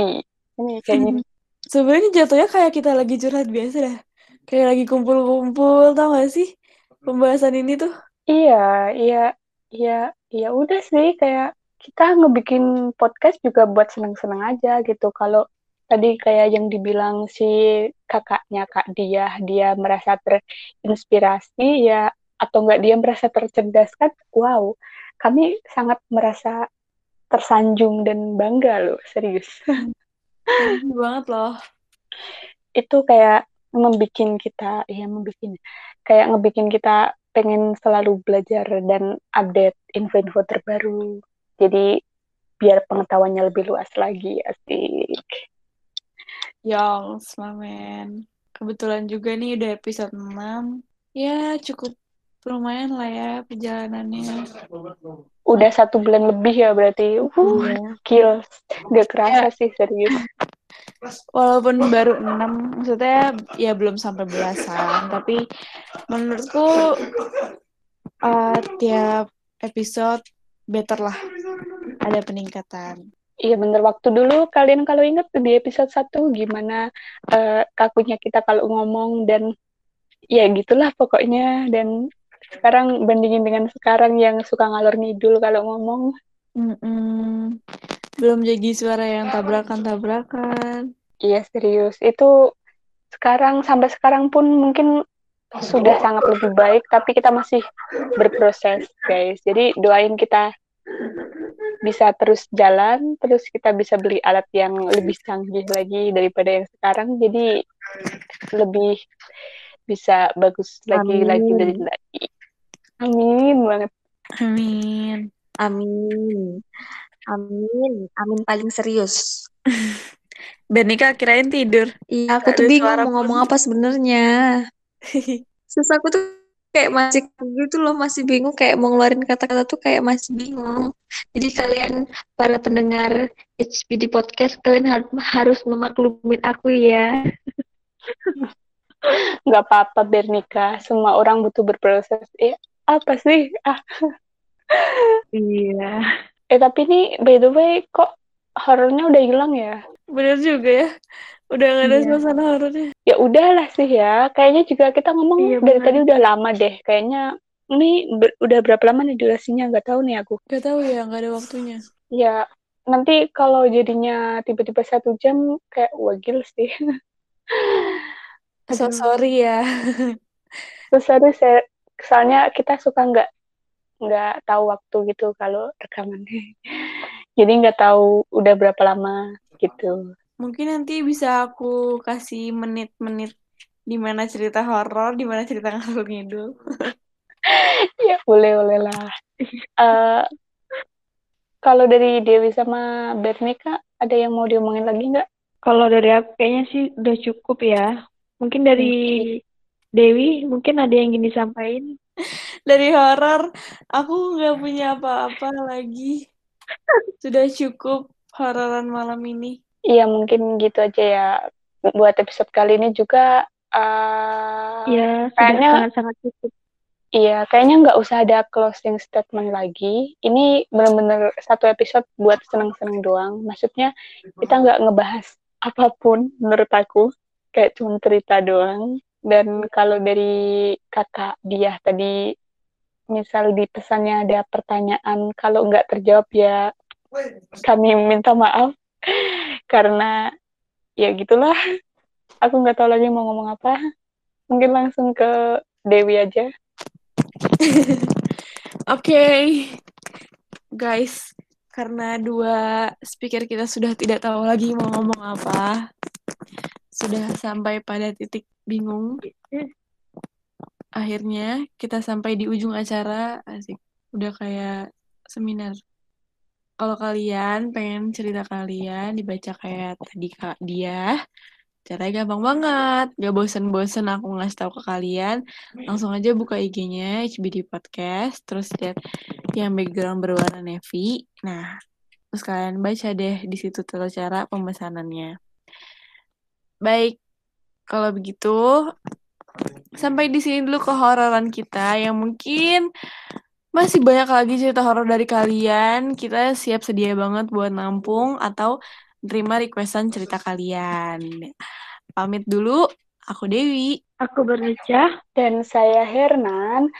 B: ini kayak gini
A: Sebenarnya jatuhnya kayak kita lagi curhat biasa dah. Kayak lagi kumpul-kumpul, tau gak sih? Pembahasan ini tuh.
B: Iya, iya, iya, iya udah sih kayak kita ngebikin podcast juga buat seneng-seneng aja gitu. Kalau tadi kayak yang dibilang si kakaknya Kak Dia, dia merasa terinspirasi ya atau enggak dia merasa tercerdaskan, wow, kami sangat merasa tersanjung dan bangga loh, serius.
A: Banget loh.
B: Itu kayak membikin kita, ya membikin, kayak ngebikin kita pengen selalu belajar dan update info-info terbaru. Jadi biar pengetahuannya lebih luas lagi, asik.
A: Yongs, mamen. Kebetulan juga nih udah episode 6. Ya, cukup lumayan lah ya perjalanannya.
B: Udah satu bulan lebih ya berarti. Uh, kills. Gak kerasa
A: Ya,
B: sih, serius.
A: walaupun baru 6, maksudnya ya belum sampai belasan, tapi menurutku uh, tiap episode better lah. Ada peningkatan.
B: Iya bener waktu dulu kalian kalau inget di episode 1 gimana eh, kakunya kita kalau ngomong dan ya gitulah pokoknya dan sekarang bandingin dengan sekarang yang suka ngalor ngidul kalau ngomong
A: Mm-mm. Belum jadi suara yang tabrakan-tabrakan.
B: iya serius itu sekarang sampai sekarang pun mungkin sudah sangat lebih baik tapi kita masih berproses guys jadi doain kita bisa terus jalan terus kita bisa beli alat yang lebih canggih lagi daripada yang sekarang jadi lebih bisa bagus lagi lagi dari
C: Amin.
B: lagi amin banget
A: Amin.
C: Amin. Amin. Amin paling serius.
A: Benika kirain tidur.
C: Iya, aku tuh bingung mau ngomong apa sebenarnya. Terus aku tuh kayak masih gitu loh, masih bingung kayak mau ngeluarin kata-kata tuh kayak masih bingung. Jadi kalian para pendengar HPD podcast kalian har- harus memaklumin aku ya.
B: nggak apa-apa Bernika semua orang butuh berproses eh apa sih ah
C: Iya.
B: eh tapi ini by the way kok horornya udah hilang ya
A: Bener juga ya. Udah gak ada
C: Iya.
A: suasana horornya.
B: ya udahlah sih ya kayaknya juga kita ngomong
A: Iya,
B: dari tadi udah lama deh kayaknya ini ber- udah berapa lama nih durasinya nggak tahu nih aku
A: Gak tahu ya, gak ada waktunya.
B: ya nanti kalau jadinya tiba-tiba satu jam kayak wagil sih
A: So sorry ya.
B: terus harus saya soalnya kita suka nggak nggak tahu waktu gitu kalau rekaman jadi nggak tahu udah berapa lama gitu
A: Mungkin nanti bisa aku kasih menit-menit di mana cerita horor, di mana cerita ngalur ngidul.
B: ya boleh boleh lah Eh, kalau dari Dewi sama Bernika ada yang mau diomongin lagi nggak
E: Kalau dari aku kayaknya sih udah cukup ya. Mungkin dari Dewi mungkin ada yang ingin disampaikan.
A: Dari horor, aku nggak punya apa-apa lagi. Sudah cukup hororan malam ini.
B: Iya mungkin gitu aja ya buat episode kali ini juga eh,
E: Ya,
B: kayaknya
E: sangat-sangat cukup.
B: Iya, kayaknya nggak usah ada closing statement lagi. Ini benar-benar satu episode buat seneng-seneng doang. Maksudnya kita nggak ngebahas apa pun menurut aku kayak cuma cerita doang dan kalau dari kakak dia tadi misal di pesannya ada pertanyaan kalau nggak terjawab ya kami minta maaf karena ya gitulah. Aku nggak tahu lagi mau ngomong apa. Mungkin langsung ke Dewi aja.
A: Oke, guys, karena dua speaker kita sudah tidak tahu lagi mau ngomong apa, sudah sampai pada titik bingung. Akhirnya kita sampai di ujung acara, asik, udah kayak seminar. Kalau kalian pengen cerita kalian dibaca kayak tadi kak dia, caranya gampang banget, gak bosen-bosen aku ngasih tahu ke kalian. Langsung aja buka IG-nya HBD Podcast, terus lihat yang background berwarna navy. Nah, terus kalian baca deh di situ tata cara pemesanannya. Baik, kalau begitu sampai di sini dulu kehororan kita yang mungkin masih banyak lagi cerita horor dari kalian. Kita siap sedia banget buat nampung atau terima requestan cerita kalian. Pamit dulu, aku Dewi.
E: Aku bernicah.
B: dan saya Hernan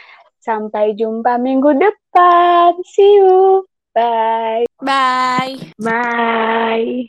B: sampai jumpa minggu depan see you bye
A: Bye.
E: Bye.